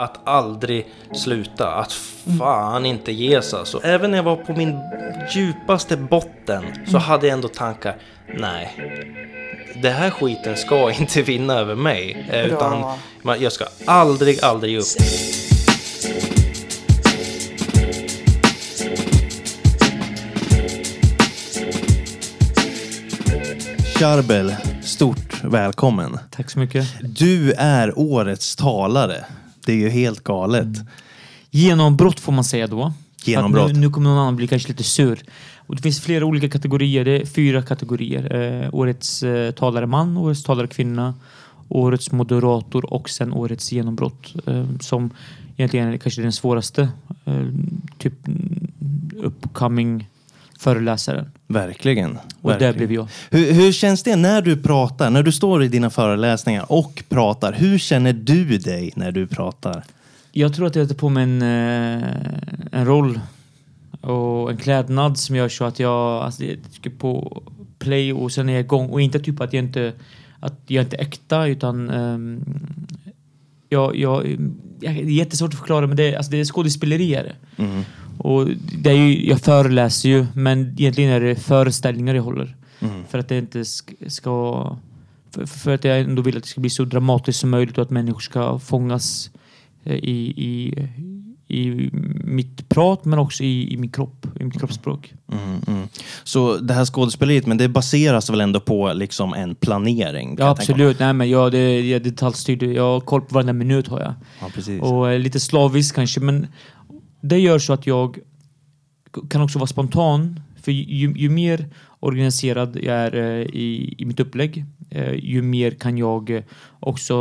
att aldrig sluta, att fan inte ge sig. alltså. Även när jag var på min djupaste botten så hade jag ändå tankar, nej, det här skiten ska inte vinna över mig. Eh, Utan man- jag ska aldrig, aldrig ge upp. Charbel, stort välkommen. Tack så mycket. Du är årets talare. Det är ju helt galet. Genombrott får man säga då. Genombrott. Nu, nu kommer någon annan bli kanske lite sur. Och det finns flera olika kategorier. Det är fyra kategorier. Eh, årets eh, talare man, årets talare kvinna, årets moderator och sen årets genombrott. Eh, som egentligen är kanske den svåraste. Eh, typ mm, upcoming föreläsaren. Verkligen. Och verkligen. där blev jag. Hur, hur känns det när du pratar, när du står i dina föreläsningar och pratar? Hur känner du dig när du pratar? Jag tror att jag tar på mig en, eh, en roll och en klädnad som gör så att jag alltså, jag trycker på play och sen är jag igång. Och inte typ att jag inte, att jag inte är äkta utan ehm, jag, jag, jag, det är jättesvårt att förklara men det, alltså, det är skådespeleri. är det. Mm. Och det är ju, jag föreläser ju men egentligen är det föreställningar jag håller. Mm. För att det inte sk- ska... För, för att jag ändå vill att det ska bli så dramatiskt som möjligt och att människor ska fångas eh, i, i, i mitt prat men också i, i min kropp, i mitt kroppsspråk. Mm, mm. Så det här skådespeleriet, men det baseras väl ändå på liksom en planering? Ja absolut, nej men jag, det, jag är detaljstyrd. Jag har koll på varenda minut har jag. Ja, precis. Och eh, lite slaviskt kanske men det gör så att jag kan också vara spontan. För ju, ju mer organiserad jag är eh, i, i mitt upplägg eh, ju mer kan jag eh, också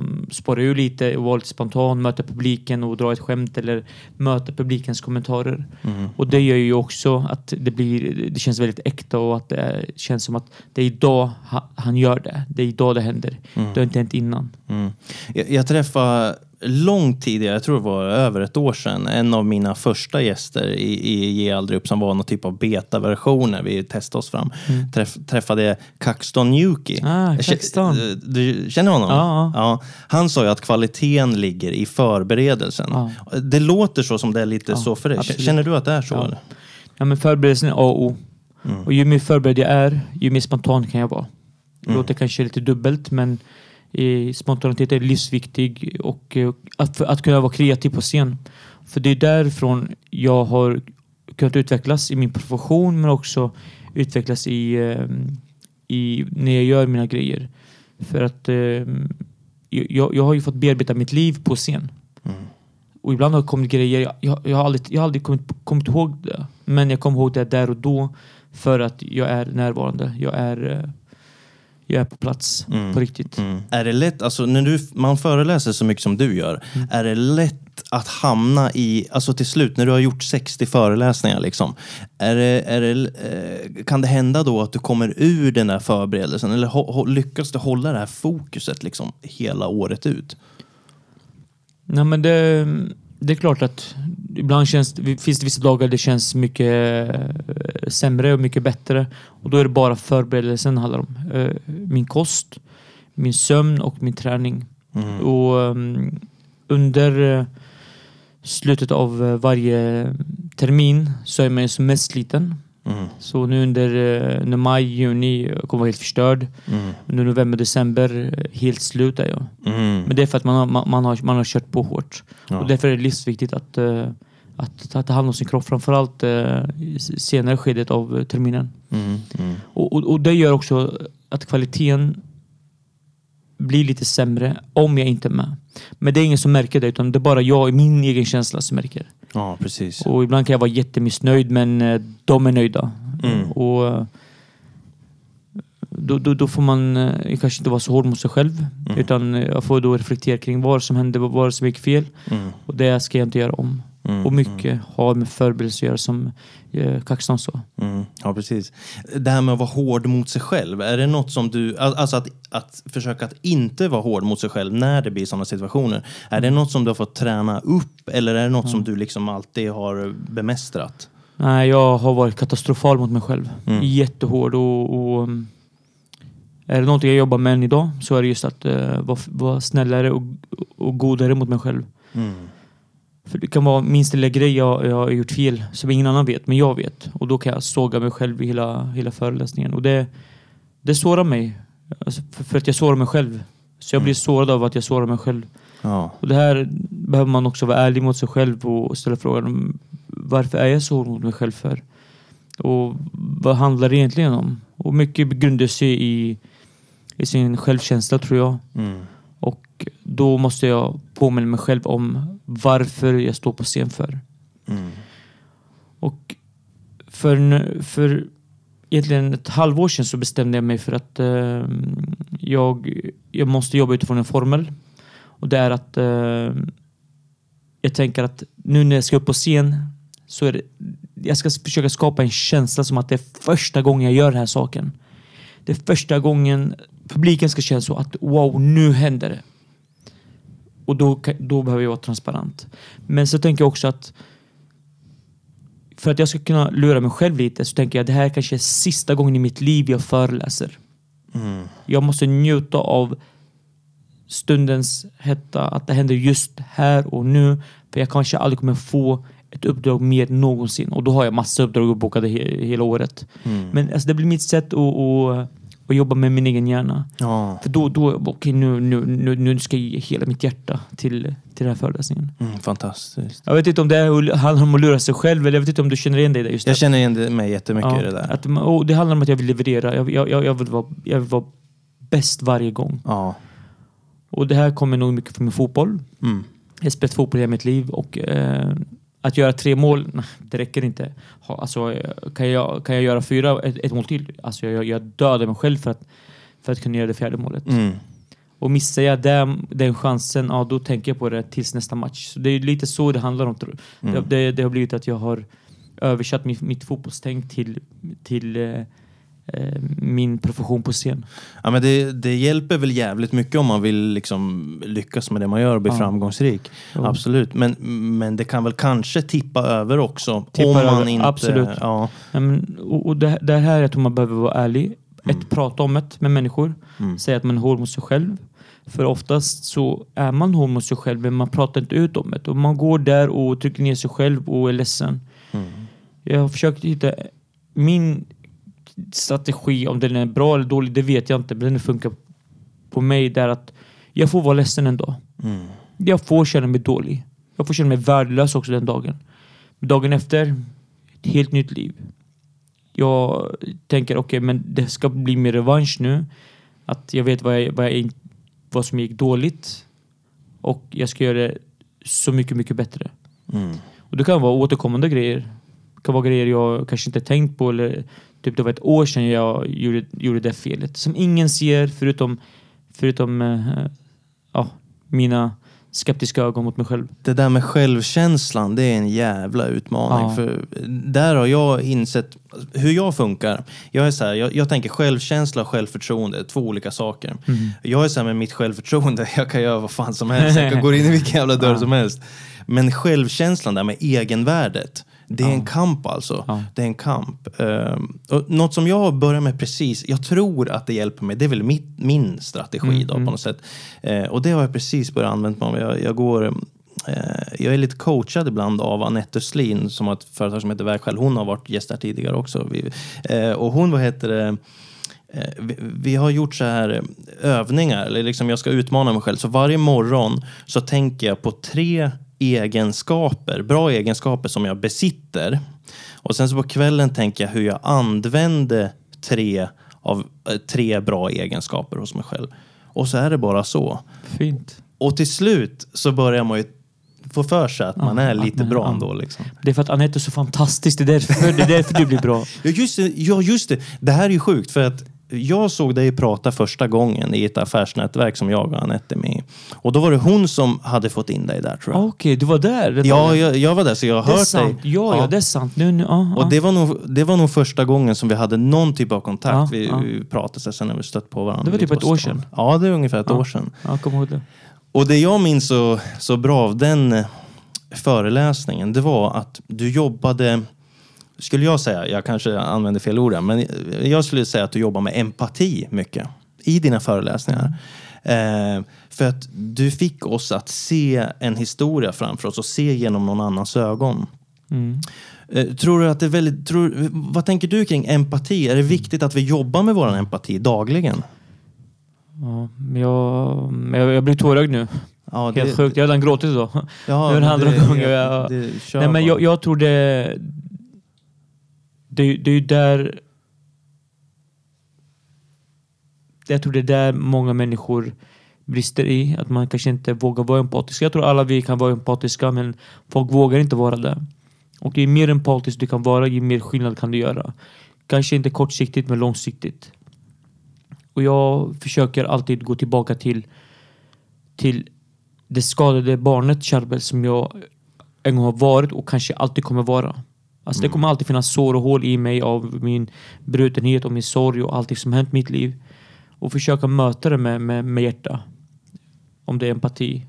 mm, spåra ur lite och vara lite spontan, möta publiken och dra ett skämt eller möta publikens kommentarer. Mm. Och det gör ju också att det blir, det känns väldigt äkta och att det känns som att det är idag ha- han gör det. Det är idag det händer. Det har inte hänt innan. Mm. Jag, jag träffade långt tidigare, jag tror det var över ett år sedan, en av mina första gäster i, i Ge aldrig upp som var någon typ av beta-versioner. Vi testade oss fram. Träff, träffade Kaxton Yuki. Mm. Ah, Kaxton. Du känner honom? Ja, ja. Han sa ju att kvaliteten ligger i förberedelsen. Ja. Det låter så som det är lite Ja, så för dig. absolut. Känner du att det är så? Ja. Ja, men förberedelsen är A och O. Och ju mer förberedd jag är, ju mer spontan kan jag vara. Det låter kanske lite dubbelt, men eh, spontanitet är livsviktig och eh, att, att kunna vara kreativ på scen. För det är därifrån jag har kunnat utvecklas i min profession, men också utvecklas i, eh, i när jag gör mina grejer. För att eh, jag, jag har ju fått bearbeta mitt liv på scen. Och ibland har det kommit grejer, jag, jag, jag har aldrig, jag har aldrig kommit, kommit ihåg det. Men jag kommer ihåg det där och då för att jag är närvarande. Jag är, jag är på plats Mm. på riktigt. Mm. Är det lätt, alltså när du, man föreläser så mycket som du gör, Mm. är det lätt att hamna i, alltså till slut när du har gjort 60 föreläsningar liksom, är det, är det, eh, kan det hända då att du kommer ur den där förberedelsen eller ho, ho, lyckas du hålla det här fokuset liksom hela året ut? Nej men det, det är klart att ibland känns, det- finns det vissa dagar det känns mycket eh, sämre och mycket bättre. Och då är det bara förberedelsen handlar om. Eh, Min kost, min sömn och min träning. Mm. Och um, under eh, slutet av varje termin så är man ju som mest sliten. Mm. Så nu under, eh, under maj, juni jag kommer vara helt förstörd. Mm. Under november, december eh, helt slut är jag. Mm. Men det är för att man har, man, man har, man har kört på hårt. Ja. Och därför är det livsviktigt att, eh, att ta ta hand om sin kropp. Framförallt senare skedet av terminen. Mm. Mm. Och, och, och det gör också att kvaliteten blir lite sämre om jag inte är med. Men det är ingen som märker det utan det är bara jag i min egen känsla som märker det. Ja, precis. Och ibland kan jag vara jättemissnöjd men eh, de är nöjda. Mm. Och eh, då, då, då får man eh, kanske inte vara så hård mot sig själv. Mm. Utan jag får då reflektera kring vad som hände, vad som gick fel. Mm. Och det ska jag inte göra om. Mm. Och mycket har med förberedelse att göra som eh, Kaxton sa. Mm, ja, precis. Det här med att vara hård mot sig själv, är det något som du... al- Alltså att, att försöka att inte vara hård mot sig själv när det blir sådana situationer. Är det något som du har fått träna upp eller är det något som du liksom alltid har bemästrat? Nej, jag har varit katastrofal mot mig själv. Mm. Jättehård och, och um, är det någonting jag jobbar med än idag så är det just att uh, vara, vara snällare och, och godare mot mig själv. För det kan vara minst lilla grej jag, jag har gjort fel som ingen annan vet, men jag vet. Och då kan jag såga mig själv i hela, hela föreläsningen. Och det, det sårar mig. Alltså för, för att jag sårar mig själv. Så jag blir sårad av att jag sårar mig själv. Ja. Och det här behöver man också vara ärlig mot sig själv och ställa frågan varför är jag så mot mig själv för? Och vad handlar det egentligen om? Och mycket grundar sig i, i sin självkänsla tror jag. Mm. Då måste jag påminna mig själv om varför jag står på scen för. Mm. Och för, för egentligen ett halvår sedan så bestämde jag mig för att eh, jag, jag måste jobba utifrån en formel. Och det är att eh, jag tänker att nu när jag ska upp på scen så är det, jag ska försöka skapa en känsla som att det är första gången jag gör den här saken. Det är första gången publiken ska känna så att wow, nu händer det. Och då, då behöver jag vara transparent. Men så tänker jag också att för att jag ska kunna lura mig själv lite så tänker jag att det här kanske är sista gången i mitt liv jag föreläser. Mm. Jag måste njuta av stundens hetta, att det händer just här och nu. För jag kanske aldrig kommer få ett uppdrag mer någonsin. Och då har jag massa uppdrag bokade he hela året. Mm. Men alltså, det blir mitt sätt att, att, att jobba med min egen hjärna. Ja. För då, då okej nu, nu, nu, nu ska jag ge hela mitt hjärta till, till den här föreläsningen. Mm, fantastiskt. Jag vet inte om det handlar om att lura sig själv eller jag vet inte om du känner igen dig där just Jag känner igen det- mig jättemycket Ja, i det där. Att, och det handlar om att jag vill leverera. Jag, jag, jag, vill, vara, jag vill vara bäst varje gång. Ja. Och det här kommer nog mycket från min fotboll. Mm. Jag har spelat fotboll hela mitt liv och eh, att göra tre mål, nej, det räcker inte. Alltså, eh, kan, jag, kan jag göra fyra, ett, ett mål till? Alltså, jag, jag dödar mig själv för att, för att kunna göra det fjärde målet. Mm. Och missar jag den, den chansen, ja, då tänker jag på det tills nästa match. Så det är lite så det handlar om. Mm. Det, det, det har blivit att jag har översatt mitt, mitt fotbollstänk till, till eh, min profession på scen. Ja, men det, det hjälper väl jävligt mycket om man vill liksom lyckas med det man gör och bli Ja. framgångsrik. Jo. Absolut. Men, men det kan väl kanske tippa över också. Tippa om man över, inte... absolut. Ja. Ja, men, och, och det, det här är att man behöver vara ärlig. Mm. Ett, prata om det med människor. Mm. Säga att man är hård mot sig själv. För oftast så är man hård mot sig själv men man pratar inte ut om det. Och man går där och trycker ner sig själv och är ledsen. Mm. Jag har försökt hitta min strategi, om den är bra eller dålig, det vet jag inte. Men den funkar på mig där att jag får vara ledsen en dag. Mm. Jag får känna mig dålig. Jag får känna mig värdelös också den dagen. Dagen efter, ett helt nytt liv. Jag tänker okej, men det ska bli min revansch nu. Att jag vet vad, jag, vad, jag, vad som gick dåligt. Och jag ska göra det så mycket, mycket bättre. Mm. Och det kan vara återkommande grejer. Det kan vara grejer jag kanske inte tänkt på eller typ det var ett år sedan jag gjorde, gjorde det felet. Som ingen ser förutom, förutom eh, ja, mina skeptiska ögon mot mig själv. Det där med självkänslan, det är en jävla utmaning. Ja. För där har jag insett hur jag funkar. Jag, är så här, jag, jag tänker självkänsla och självförtroende, två olika saker. Mm. Jag är så här med mitt självförtroende, jag kan göra vad fan som helst. Jag kan gå in i vilken jävla dörr Ja. som helst. Men självkänslan där med egenvärdet, det är Ja. en kamp alltså. Ja. Det är en kamp. Ehm, och något som jag börjar med precis, jag tror att det hjälper mig, det är väl mitt, min strategi Mm, då mm. på något sätt. Eh, och det har jag precis börjat använda mig av. Jag, jag går eh, jag är lite coachad ibland av Anette Östlin som har ett företag som heter Vägskäl. Hon har varit gäst här tidigare också. Eh, och hon, vad heter det, eh, vi, har gjort så här övningar, eller liksom jag ska utmana mig själv. Så varje morgon så tänker jag på tre egenskaper, bra egenskaper som jag besitter. Och sen så på kvällen tänker jag hur jag använde tre av eh, tre bra egenskaper hos mig själv. Och så är det bara så. Fint. Och till slut så börjar man ju få för sig att man Ja, är lite man- bra ja. ändå. Liksom. Det är för att Anette är så fantastisk. Det är därför, det är därför du blir bra. Ja just, det, ja, just det. Det här är ju sjukt för att jag såg dig prata första gången i ett affärsnätverk som jag och Anette är med i. Och då var det hon som hade fått in dig där tror jag. Okej, du var där. den Ja, jag, jag var där så jag har hört sant. dig. Ja, ja, det är sant. Nu, nu, ja, Och ja. det var, nog, det var nog första gången som vi hade någon typ av kontakt. Ja, vi, ja. pratade sen när vi stött på varandra. Det var typ ett år sedan. Ja, det är ungefär ett Ja. år sedan. ja, kom ihåg det. Och det jag minns så, så bra av den föreläsningen, det var att du jobbade, skulle jag säga, jag kanske använder fel ord men jag skulle säga att du jobbar med empati mycket i dina föreläsningar. Eh, för att du fick oss att se en historia framför oss och se genom någon annans ögon. Mm. Eh, tror du att det är väldigt, tror, vad tänker du kring empati? Är det viktigt att vi jobbar med vår empati dagligen? Ja, jag, jag, jag blir tårögd nu. Ja, Helt sjukt. Jag har redan gråtit idag. Ja, det är den andra det- gången jag- det- Nej, men jag, jag tror det... Det, det är ju där... Jag tror det är där många människor brister i. Att man kanske inte vågar vara empatisk. Jag tror alla vi kan vara empatiska men folk vågar inte vara det. Och ju mer empatisk du kan vara, ju mer skillnad kan du göra. Kanske inte kortsiktigt men långsiktigt. Och jag försöker alltid gå tillbaka till, till det skadade barnet Charbel som jag en gång har varit och kanske alltid kommer vara. Alltså det kommer alltid finnas sår och hål i mig av min brutenhet och min sorg och allt som hänt i mitt liv. Och försöka möta det med, med, med hjärta. Om det är empati.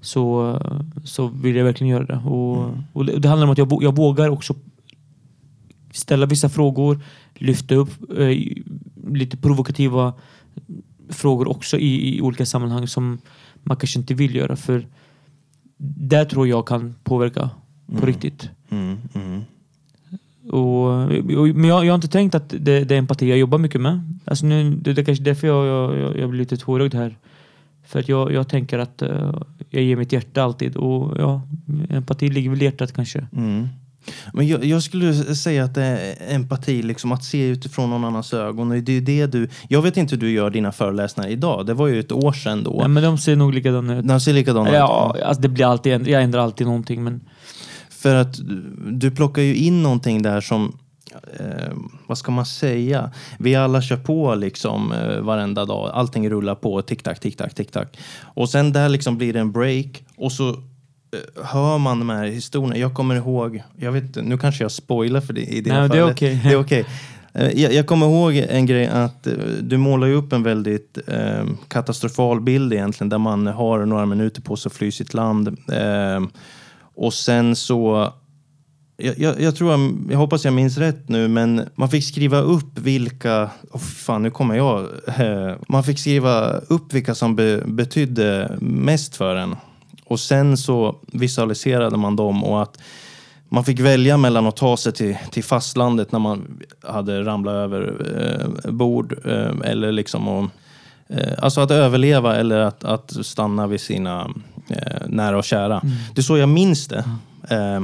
Så, så vill jag verkligen göra det. Och, och det, det handlar om att jag, jag vågar också ställa vissa frågor, lyfta upp eh, lite provokativa frågor också i, i olika sammanhang som man kanske inte vill göra. För där tror jag kan påverka på riktigt. Mm, mm. Och, och, men jag, jag har inte tänkt att det, det är empati jag jobbar mycket med. Alltså nu, det, det är kanske därför jag, jag, jag, blir lite tårögd här. För att jag, jag tänker att eh, jag ger mitt hjärta alltid. Och ja, empati ligger väl i hjärtat kanske. Mm. Men jag, jag skulle säga att det är empati, liksom att se utifrån någon annans ögon. Det är det du, jag vet inte hur du gör dina föreläsningar idag. Det var ju ett år sedan då. Ja, men de ser nog likadana ut. De ser likadana Ja, ut. alltså det blir alltid, jag ändrar alltid någonting. Men För att du plockar ju in någonting där som, eh, vad ska man säga? Vi alla kör på liksom eh, varenda dag. Allting rullar på, tick-tack, tick-tack, tick-tack. Och sen där liksom blir det en break och så eh, hör man de här historierna. Jag kommer ihåg, jag vet nu kanske jag spoilar för det i det är fall. okej. Det är okej. Eh, Jag, jag kommer ihåg en grej att eh, du målar ju upp en väldigt eh, katastrofal bild egentligen där man har några minuter på sig att fly sitt land. Och sen så jag, jag, jag tror jag, jag hoppas jag minns rätt nu, men man fick skriva upp vilka, oh, fan nu kommer jag, eh, man fick skriva upp vilka som be, betydde mest för en. Och sen så visualiserade man dem och att man fick välja mellan att ta sig till, till fastlandet när man hade ramlat över eh, bord eh, eller liksom att, alltså att överleva eller att, att stanna vid sina eh, nära och kära. Det är så jag minns det. Eh,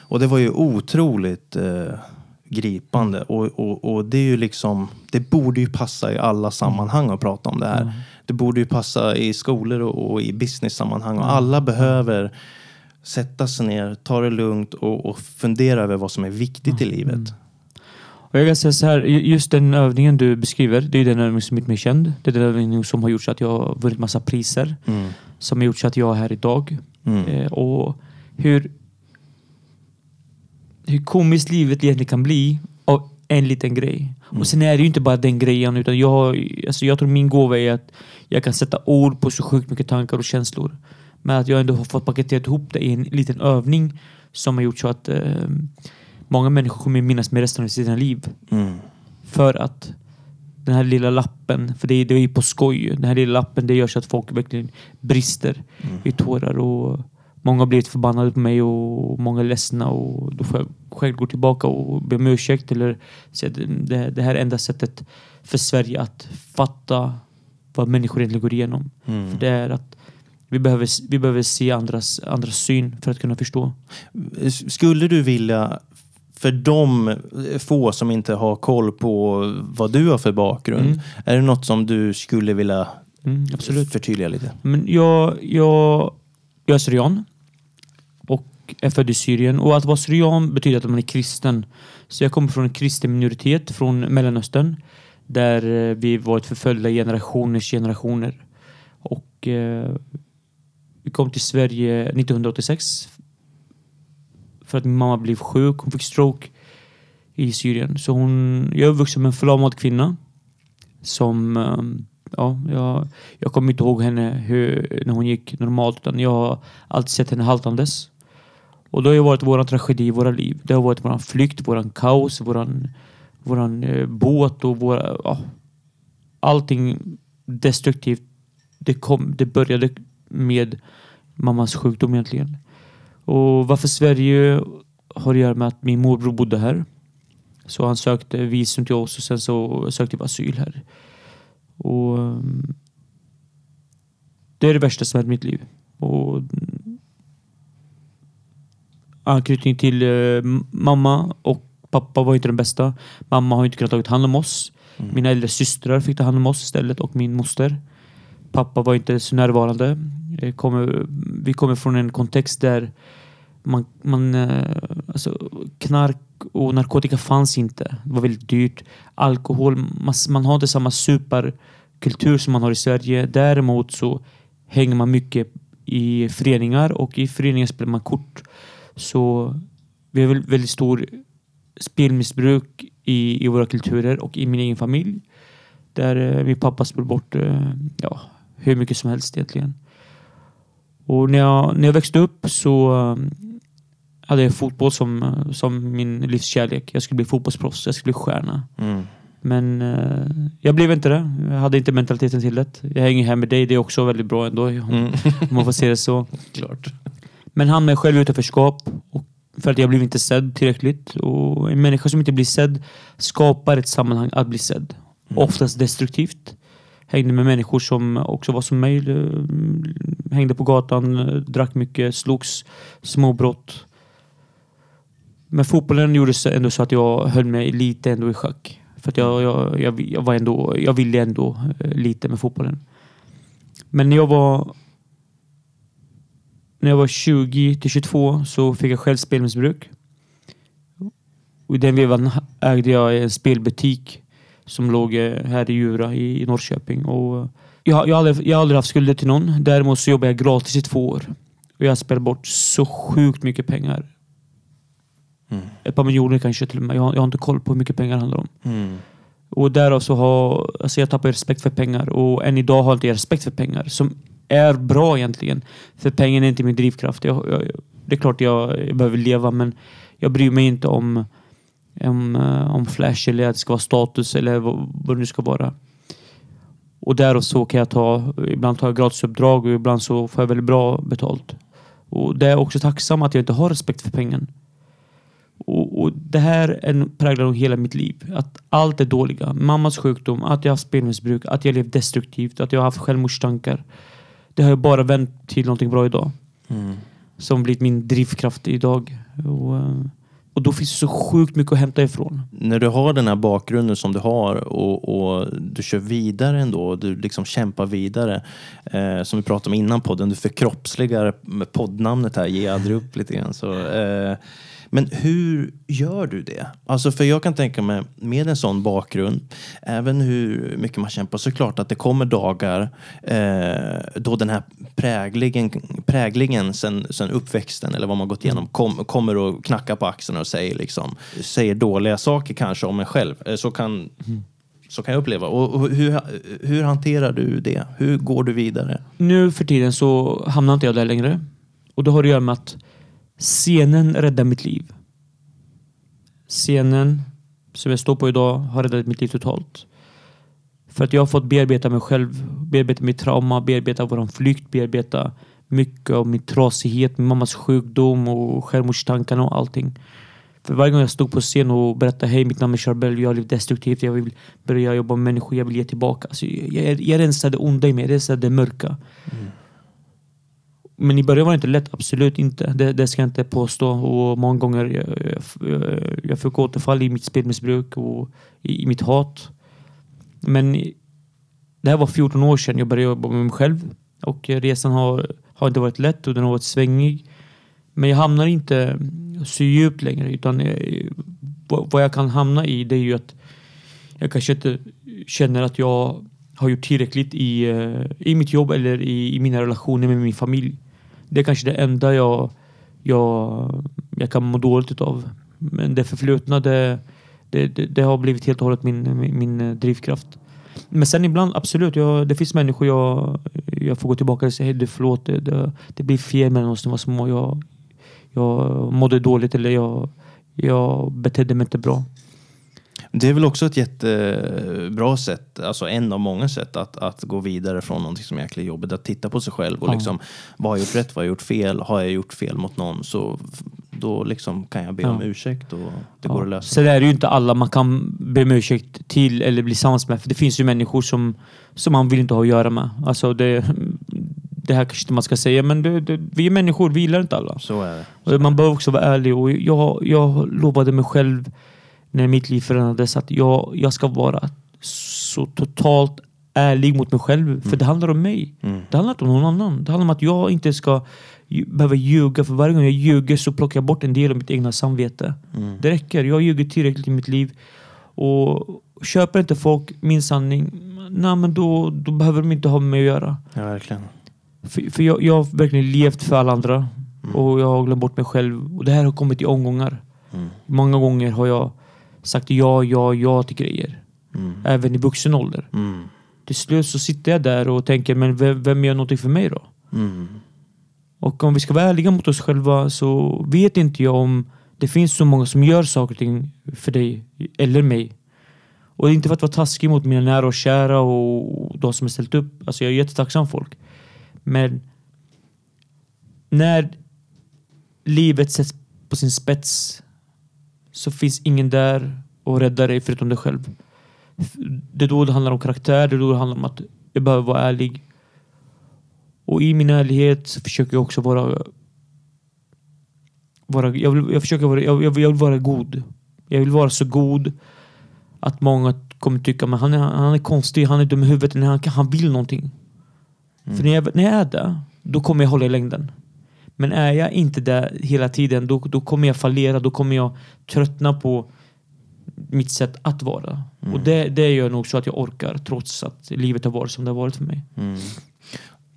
och det var ju otroligt eh, gripande. Och, och, och det är ju liksom, det borde ju passa i alla sammanhang att prata om det här. Det borde ju passa i skolor och, och i business-sammanhang. Och alla behöver sätta sig ner, ta det lugnt och, och fundera över vad som är viktigt i livet. Och jag kan säga så här, ju- just den övningen du beskriver, det är den övning som är mer känd. Det är den övning som har gjort så att jag har vunnit massa priser. Mm. Som har gjort så att jag är här idag. Mm. Eh, och hur, hur komiskt livet egentligen kan bli av en liten grej. Och sen är det ju inte bara den grejen utan jag, alltså jag tror min gåva är att jag kan sätta ord på så sjukt mycket tankar och känslor. Men att jag ändå har fått paketera ihop det i en liten övning som har gjort så att eh, många människor kommer minnas med resten av sina liv. Mm. För att den här lilla lappen, för det är, det är ju på skoj. Den här lilla lappen det gör så att folk verkligen brister i tårar. Och många har blivit förbannade på mig och många är ledsna. Och då får jag själv gå tillbaka och be om ursäkt. Eller säga det, det här är enda sättet för Sverige att fatta vad människor egentligen går igenom. Mm. För det är att vi behöver, vi behöver se andras, andras syn för att kunna förstå. Skulle du vilja, för de få som inte har koll på vad du har för bakgrund, Mm. är det något som du skulle vilja Mm, absolut. förtydliga lite? Men jag, jag, jag är syrian och är född i Syrien. Och att vara syrian betyder att man är kristen. Så jag kommer från en kristen minoritet från Mellanöstern. Där eh, vi varit förföljda i generationers generationer. Och eh, vi kom till Sverige 1986. För att min mamma blev sjuk. Hon fick stroke i Syrien. Så hon, jag är uppvuxen med en förlamad kvinna. Som ehm, ja, jag, jag kommer inte ihåg henne hur, när hon gick normalt utan jag har alltid sett henne haltandes. Och det har ju varit våran tragedi i våra liv. Det har varit våran flykt, våran kaos, våran, våran eh, båt och våra... Ja, allting destruktivt det, kom, det började med mammas sjukdom egentligen. Och varför Sverige har att göra med att min morbror bodde här. Så han sökte visum till oss och sen så sökte vi asyl här. Och um, det är det värsta som hänt i mitt liv. Och anknytning till uh, mamma och pappa var inte den bästa. Mamma har inte kunnat ta hand om oss. Mm. Mina äldre systrar fick ta hand om oss istället och min moster. Pappa var inte så närvarande. Kommer, vi kommer från en kontext där man, man, eh, alltså, knark och narkotika fanns inte. Det var väldigt dyrt. Alkohol, man, man har inte samma superkultur som man har i Sverige. Däremot så hänger man mycket i föreningar och i föreningar spelar man kort. Så vi har väldigt stor spelmissbruk i, i våra kulturer och i min egen familj. Där eh, min pappa spelade bort eh, ja, hur mycket som helst egentligen. Och när jag, när jag växte upp så um, hade jag fotboll som, som min livskärlek. Jag skulle bli fotbollsproffs, jag skulle bli stjärna. Mm. Men uh, jag blev inte det. Jag hade inte mentaliteten till det. Jag hänger här med dig, det är också väldigt bra ändå. Mm. Om man får se det så. Klart. Men hamnade själv i utanförskap. Och för att jag blev inte sedd tillräckligt. Och en människa som inte blir sedd skapar ett sammanhang att bli sedd. Mm. Oftast destruktivt. Hängde med människor som också var som mig. Eh, hängde på gatan, eh, drack mycket, slogs, småbrott. Men fotbollen gjorde ändå så att jag höll mig lite ändå i schack. För att jag, jag, jag, jag, var ändå, jag ville ändå eh, lite med fotbollen. Men när jag var när jag var 20 till 22 så fick jag själv spelmissbruk. Och I den vevan ägde jag en spelbutik som låg eh, här i Djura i Norrköping. Och jag, jag, har aldrig, jag har aldrig haft skulder till någon. Däremot så jobbade jag gratis i två år. Och jag spelade bort så sjukt mycket pengar. Mm. Ett par miljoner kanske till och med. Jag har, jag har inte koll på hur mycket pengar det handlar om. Mm. Och därav så har alltså jag tappat respekt för pengar. Och än idag har jag inte respekt för pengar. Som är bra egentligen. För pengen är inte min drivkraft. Jag, jag, det är klart jag, jag behöver leva men jag bryr mig inte om, om, eh, om flash eller att det ska vara status eller vad, vad det nu ska vara. Och där och så kan jag ta, ibland tar jag gratisuppdrag och ibland så får jag väldigt bra betalt. Och det är också tacksam att jag inte har respekt för pengen. Och, och det här är präglar nog hela mitt liv. Att allt är dåliga. Mammas sjukdom, att jag har haft spelmissbruk, att jag levt destruktivt, att jag har haft självmordstankar. Det har ju bara vänt till någonting bra idag. Mm. Som blivit min drivkraft idag. Och, eh, och då finns det så sjukt mycket att hämta ifrån. När du har den här bakgrunden som du har och, och du kör vidare ändå, och du liksom kämpar vidare. Eh, som vi pratade om innan podden, du förkroppsligar poddnamnet här, ge aldrig upp lite grann. Så, eh, men hur gör du det? Alltså för jag kan tänka mig, med en sån bakgrund, även hur mycket man kämpar, så klart att det kommer dagar eh, då den här präglingen, präglingen sen, sen uppväxten eller vad man gått igenom kom, kommer och knackar på axeln och säger, liksom, säger dåliga saker kanske om en själv. Eh, så kan mm. Så kan jag uppleva. Och hur, hur hanterar du det? Hur går du vidare? Nu för tiden så hamnar inte jag där längre. Och det har att göra med att Scenen räddade mitt liv. Scenen som jag står på idag har räddat mitt liv totalt. För att jag har fått bearbeta mig själv, bearbeta mitt trauma, bearbeta vår flykt, bearbeta mycket av min trasighet, min mammas sjukdom och självmordstankarna och allting. För varje gång jag stod på scen och berättade hej mitt namn är Charbel, jag har levt destruktivt, jag vill börja jobba med människor, jag vill ge tillbaka. Alltså, jag, jag rensade det onda i mig, jag rensade det mörka. Mm. Men i början var det inte lätt, absolut inte. Det, det ska jag inte påstå. Och många gånger eh, jag, jag, eh, jag fick återfall i mitt spelmissbruk och i, i mitt hat. Men det här var 14 år sedan jag började jobba med mig själv. Och resan har, har inte varit lätt och den har varit svängig. Men jag hamnar inte så djupt längre. Utan eh, jag, vad jag kan hamna i det är ju att jag kanske inte känner att jag har gjort tillräckligt i, i mitt jobb eller i, i mina relationer med min familj. Det är kanske det enda jag, jag, jag kan må dåligt utav. Men det förflutna, det, det, det, det har blivit helt och hållet min, min, min eh, drivkraft. Men sen ibland, absolut, jag, det finns människor jag, jag får gå tillbaka och säga hej, du förlåt, det, det, det blir fel mellan oss när vi var små. Jag, jag mådde dåligt eller jag, jag betedde mig inte bra. Det är väl också ett jättebra sätt, alltså en av många sätt att, att gå vidare från någonting som är jäkligt jobbigt. Att titta på sig själv och Ja. liksom, vad har jag gjort rätt, vad har jag gjort fel? Har jag gjort fel mot någon så då liksom kan jag be om Ja. ursäkt och det Ja. går att lösa. Är det ju inte alla man kan be om ursäkt till eller bli sams med. För det finns ju människor som, som man vill inte ha att göra med. Alltså det, det här kanske inte man ska säga, men det, det, vi är människor, vi gillar inte alla. Så är det. Och man behöver också vara ärlig. Och jag, jag lovade mig själv när mitt liv förändrades att jag, jag ska vara så totalt ärlig mot mig själv. För det handlar om mig. Mm. Det handlar inte om någon annan. Det handlar om att jag inte ska behöva ljuga. För varje gång jag ljuger så plockar jag bort en del av mitt egna samvete. Mm. Det räcker. Jag ljugit tillräckligt i mitt liv. Och köper inte folk min sanning, nej men då, då behöver de inte ha med mig att göra. Ja, verkligen. För, för jag, jag har verkligen levt för alla andra. Mm. Och jag har glömt bort mig själv. Och det här har kommit i omgångar. Mm. Många gånger har jag sagt ja, ja, ja till grejer. Mm. Även i vuxen ålder. Mm. Till slut så sitter jag där och tänker, men vem, vem gör någonting för mig då? Mm. Och om vi ska vara ärliga mot oss själva så vet inte jag om det finns så många som gör saker och ting för dig eller mig. Och det är inte för att vara taskig mot mina nära och kära och de som har ställt upp. Alltså jag är jättetacksam folk. Men när livet sätts på sin spets så finns ingen där och rädda dig förutom dig själv. Det är då det handlar om karaktär, det är då det handlar om att jag behöver vara ärlig. Och i min ärlighet så försöker jag också vara... vara jag, vill, jag försöker vara, jag, jag, vill, jag vill vara god. Jag vill vara så god att många kommer tycka men han är, han är konstig, han är dum i huvudet, han, han vill någonting. För när jag, när jag är där, då kommer jag hålla i längden. Men är jag inte där hela tiden, då, då kommer jag fallera, då kommer jag tröttna på mitt sätt att vara. Och det, det gör nog så att jag orkar trots att livet har varit som det har varit för mig. Mm.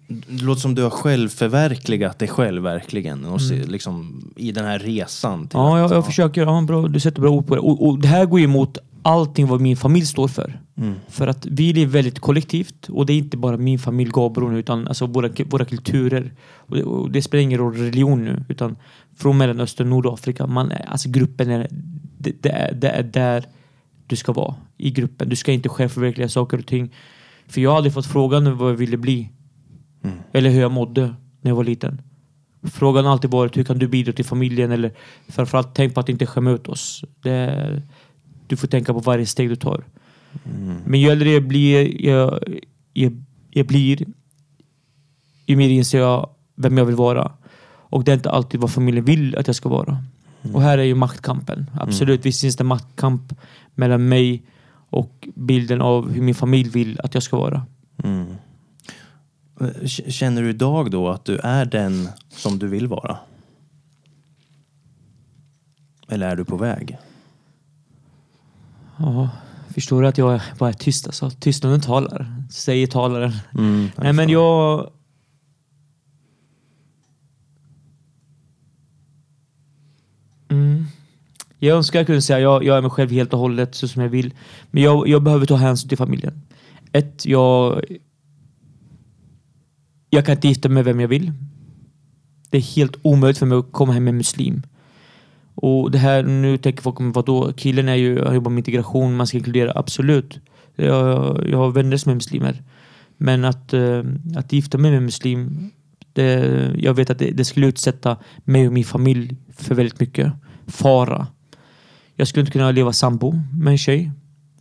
Det låter som du har självförverkligat dig själv verkligen. Och se, liksom, I den här resan. till Mm. Ja, jag, jag försöker. Ja, bra, du sätter bra ord på det. Och, och det här går ju emot allting vad min familj står för. Mm. För att vi lever väldigt kollektivt och det är inte bara min familj Gabron utan alltså våra, våra kulturer. Och det, och det spelar ingen roll religion nu utan från Mellanöstern, Nordafrika. Man är, alltså gruppen är det, det, är, det är där du ska vara i gruppen. Du ska inte själv förverkliga saker och ting. För jag har aldrig fått frågan vad jag ville bli. Mm. Eller hur jag mådde när jag var liten. Frågan har alltid varit hur kan du bidra till familjen eller framförallt tänk på att inte skämma ut oss. Det, du får tänka på varje steg du tar. Mm. Men ju äldre jag blir, jag, jag, jag blir ju mer inser jag vem jag vill vara. Och det är inte alltid vad familjen vill att jag ska vara. Och här är ju maktkampen. Absolut, visst finns det maktkamp mellan mig och bilden av hur min familj vill att jag ska vara. Mm. Eh, Känner du idag då att du är den som du vill vara? Eller är du på väg? Ja, förstår du att jag bara är tyst alltså? Tystnaden talar, säger talaren. Mm. Nej men jag... Mm. Jag önskar jag kunde säga jag, jag är mig själv helt och hållet så som jag vill. Men jag, jag behöver ta hänsyn till familjen. Ett, jag... Jag kan inte gifta mig med vem jag vill. Det är helt omöjligt för mig att komma hem med en muslim. Och det här, nu tänker folk, vadå? Killen är ju, har jobbar med integration, man ska inkludera, absolut. Jag, jag har vänner som är muslimer. Men att, eh, att gifta mig med en muslim, det, jag vet att det, det skulle utsätta mig och min familj för väldigt mycket fara. Jag skulle inte kunna leva sambo med en tjej.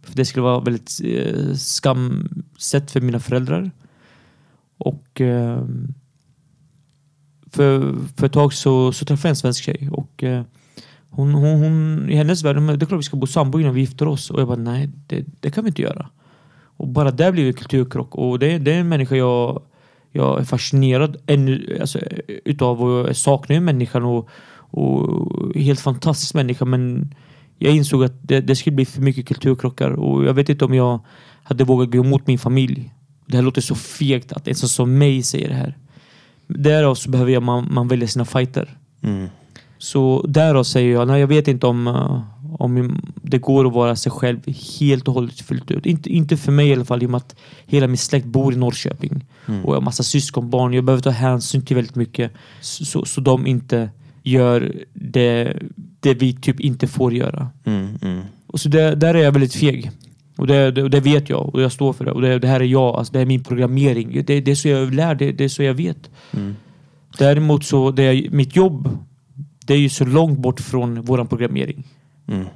För det skulle vara väldigt eh, skamset för mina föräldrar. Och eh, för, för ett tag så, så träffade jag en svensk tjej. Och eh, hon, hon, hon, i hennes värld, det är klart vi ska bo sambo innan vi gifter oss. Och jag bara, nej det, det kan vi inte göra. Och bara där blir det kulturkrock. Och det, det är en människa jag, jag är fascinerad ännu, alltså, utav. Och jag saknar ju människan och, och helt fantastisk människa. Men jag insåg att det, det skulle bli för mycket kulturkrockar. Och jag vet inte om jag hade vågat gå emot min familj. Det här låter så fegt att en sån som mig säger det här. Därav så behöver jag man, man välja sina fighter. Mm. Så därav säger jag, nej jag vet inte om, eh, om det går att vara sig själv helt och hållet fullt ut. Inte, inte för mig i alla fall i och med att hela min släkt bor i Norrköping. Mm. Och jag har massa syskonbarn. Jag behöver ta hänsyn till väldigt mycket. Så, så, de inte gör det, det vi typ inte får göra. Mm. Mm. Och så det, där är jag väldigt feg. Och det, det, och det vet jag och jag står för det. Och det, det här är jag, alltså det är min programmering. Det, det är så jag lär, det, det är så jag vet. Mm. Däremot så, det är, mitt jobb, det är ju så långt bort från våran programmering. Mm.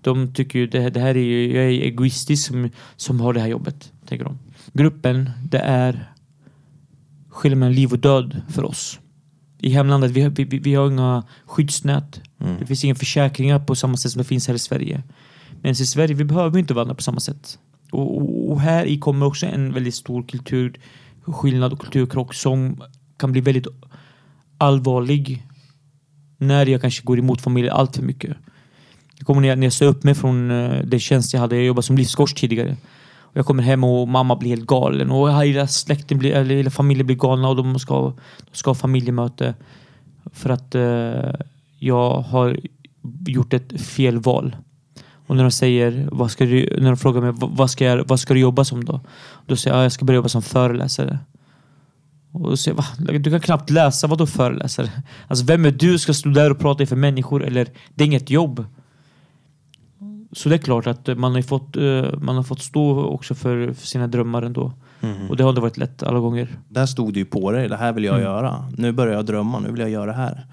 De tycker ju det, här- det här är ju, jag är egoistisk som, som har det här jobbet. Tänker de. Gruppen, det är skillnad mellan liv och död för oss. I hemlandet, vi, vi, vi, har inga skyddsnät. Mm. Det finns inga försäkringar på samma sätt som det finns här i Sverige. Men i Sverige, vi behöver inte vandra på samma sätt. Och, och, och här i kommer också en väldigt stor kulturskillnad och kulturkrock som kan bli väldigt allvarlig när jag kanske går emot familjen allt för mycket. Jag kommer när jag, när jag sa upp mig från eh, den tjänst jag hade, jag jobbade som livscoach tidigare. Och jag kommer hem och mamma blir helt galen och hela släkten blir, eller hela familjen blir galna och de ska, de ska ha familjemöte. För att eh, jag har gjort ett fel val. Och när de säger, vad ska du, när de frågar mig, vad ska, jag, vad ska du jobba som då? Då säger jag, jag ska börja jobba som föreläsare. Och säger va? Du kan knappt läsa, vadå föreläsare? Alltså vem är du ska stå där och prata inför människor? Eller, det är inget jobb. Så det är klart att man har fått, eh, man har fått stå också för, för sina drömmar ändå. Mm. Och det har inte varit lätt alla gånger. Där stod det ju på dig, det här vill jag Mm. göra. Nu börjar jag drömma, nu vill jag göra det här.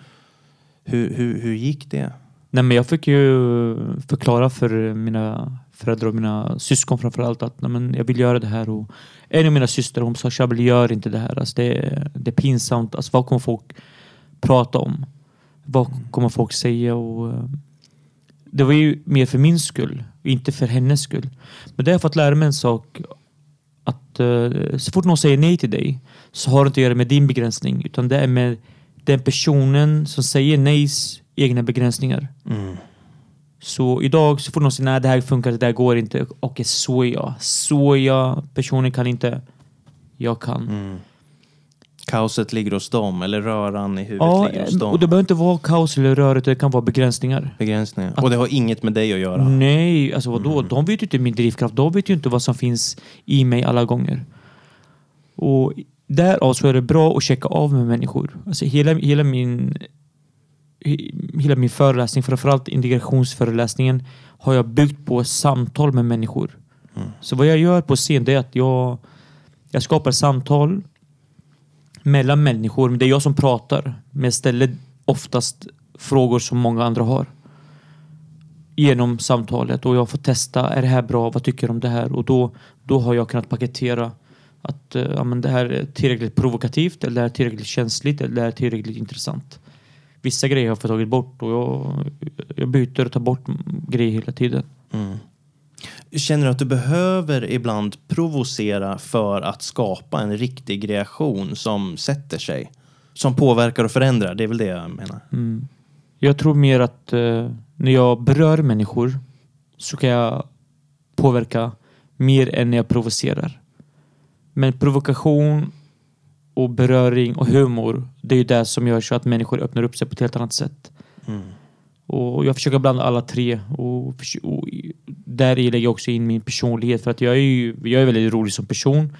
Hur, hur, hur gick det? Nej, men jag fick ju förklara för mina föräldrar och mina syskon framförallt att nej, men jag vill göra det här. Och en av mina systrar hon sa Shabel gör inte det här. Alltså, det, är, det är pinsamt. Alltså, vad kommer folk prata om? Vad kommer folk säga? Och, eh, det var ju mer för min skull, inte för hennes skull. Men det har jag fått lära mig en sak. Att uh, så fort någon säger nej till dig så har det inte att göra med din begränsning. Utan det är med den personen som säger nejs egna begränsningar. Mm. Så idag så får någon säga nej det här funkar, det där går inte. Okej, så är jag. Så är jag. Personen kan inte. Jag kan. Mm. Kaoset ligger hos dem, eller röran i huvudet Ja, ligger hos dem. och det behöver inte vara kaos eller rörigt, det kan vara begränsningar. Begränsningar. Och det har inget med dig att göra. Nej, alltså vadå? De vet ju inte min drivkraft. De vet ju inte vad som finns i mig alla gånger. Och därav så är det bra att checka av med människor. Alltså hela, hela min hela min föreläsning, framförallt integrationsföreläsningen, har jag byggt på samtal med människor. Så vad jag gör på scen det är att jag, jag skapar samtal mellan människor. Men det är jag som pratar. Men jag ställer oftast frågor som många andra har. Genom samtalet och jag får testa. Är det här bra? Vad tycker du om det här? Och då, då har jag kunnat paketera att eh, ja, men det här är tillräckligt provokativt eller det här är tillräckligt känsligt eller det här är tillräckligt intressant. Vissa grejer har jag fått tagit bort och jag, jag byter och tar bort grejer hela tiden. Mm. Känner du att du behöver ibland provocera för att skapa en riktig reaktion som sätter sig? Som påverkar och förändrar, det är väl det jag menar. Mm. Jag tror mer att eh, när jag berör människor så kan jag påverka mer än när jag provocerar. Men provokation och beröring och humor, det är ju det som gör så att människor öppnar upp sig på ett helt annat sätt. Mm. Och jag försöker blanda alla tre och, och där lägger jag också in min personlighet för att jag är ju jag är väldigt rolig som person.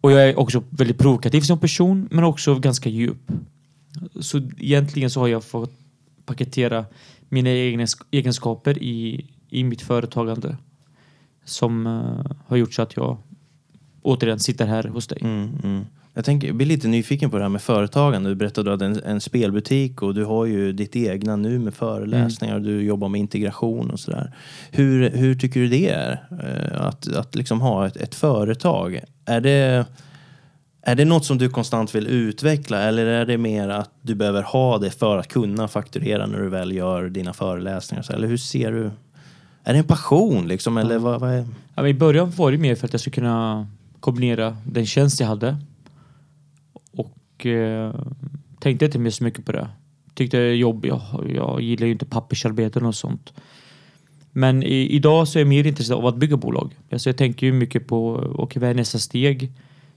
Och jag är också väldigt provokativ som person men också ganska djup. Så egentligen så har jag fått paketera mina egna sk- egenskaper i, i mitt företagande. Som eh, har gjort så att jag återigen sitter här hos dig. Mm, mm. Jag, tänker, jag blir lite nyfiken på det här med företagande. Du berättade att du hade en, en spelbutik och du har ju ditt egna nu med föreläsningar och du jobbar med integration och sådär. Hur, hur tycker du det är eh, att, att liksom ha ett, ett företag? Är det, är det något som du konstant vill utveckla eller är det mer att du behöver ha det för att kunna fakturera när du väl gör dina föreläsningar? Eller hur ser du? Är det en passion liksom? Eller vad, vad är... Ja, I början var det mer för att jag skulle kunna kombinera den tjänst jag hade och eh, tänkte inte mer så mycket på det. Tyckte det är jobb, jag, jag gillar ju inte pappersarbeten och sånt. Men i, idag så är jag mer intresserad av att bygga bolag. Alltså jag tänker ju mycket på, okej vad är nästa steg?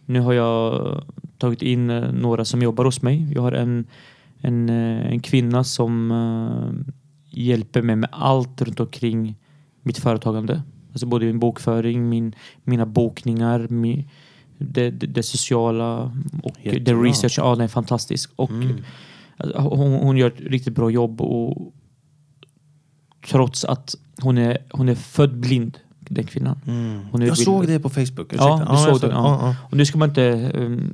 Nu har jag tagit in eh, några som jobbar hos mig. Jag har en, en, eh, en kvinna som eh, hjälper mig med allt runt omkring mitt företagande. Alltså både min bokföring, min, mina bokningar, mi, det, det, det sociala och det Jättebra. research. Ja, den är fantastisk. Och Mm. alltså, hon, hon gör ett riktigt bra jobb och trots att hon är, hon är född blind, den kvinnan. Hon är Jag blind. såg det på Facebook. Ja, ursäkta. du jag såg såg- den. Ja. Och nu ska man inte um,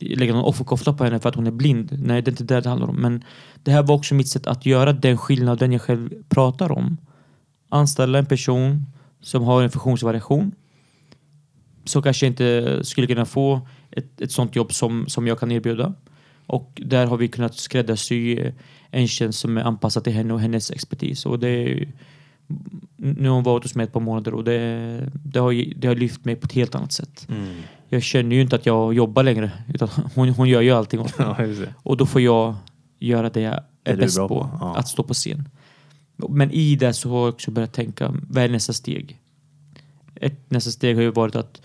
lägga någon offerkofta på henne för att hon är blind. Nej, det är inte det det handlar om. Men det här var också mitt sätt att göra den skillnaden jag själv pratar om. Anställa en person som har en funktionsvariation. Som kanske inte skulle kunna få ett, ett sånt jobb som, som jag kan erbjuda. Och där har vi kunnat skräddarsy en tjänst som är anpassad till henne och hennes expertis. Och det är, nu har hon varit hos mig ett par månader och det, det, har, det har lyft mig på ett helt annat sätt. Mm. Jag känner ju inte att jag jobbar längre. Utan hon, hon gör ju allting åt mig. Ja. Och då får jag göra det jag är, är bäst på, ja. Att stå på scen. Men i det så har jag också börjat tänka, vad är nästa steg? Ett, nästa steg har ju varit att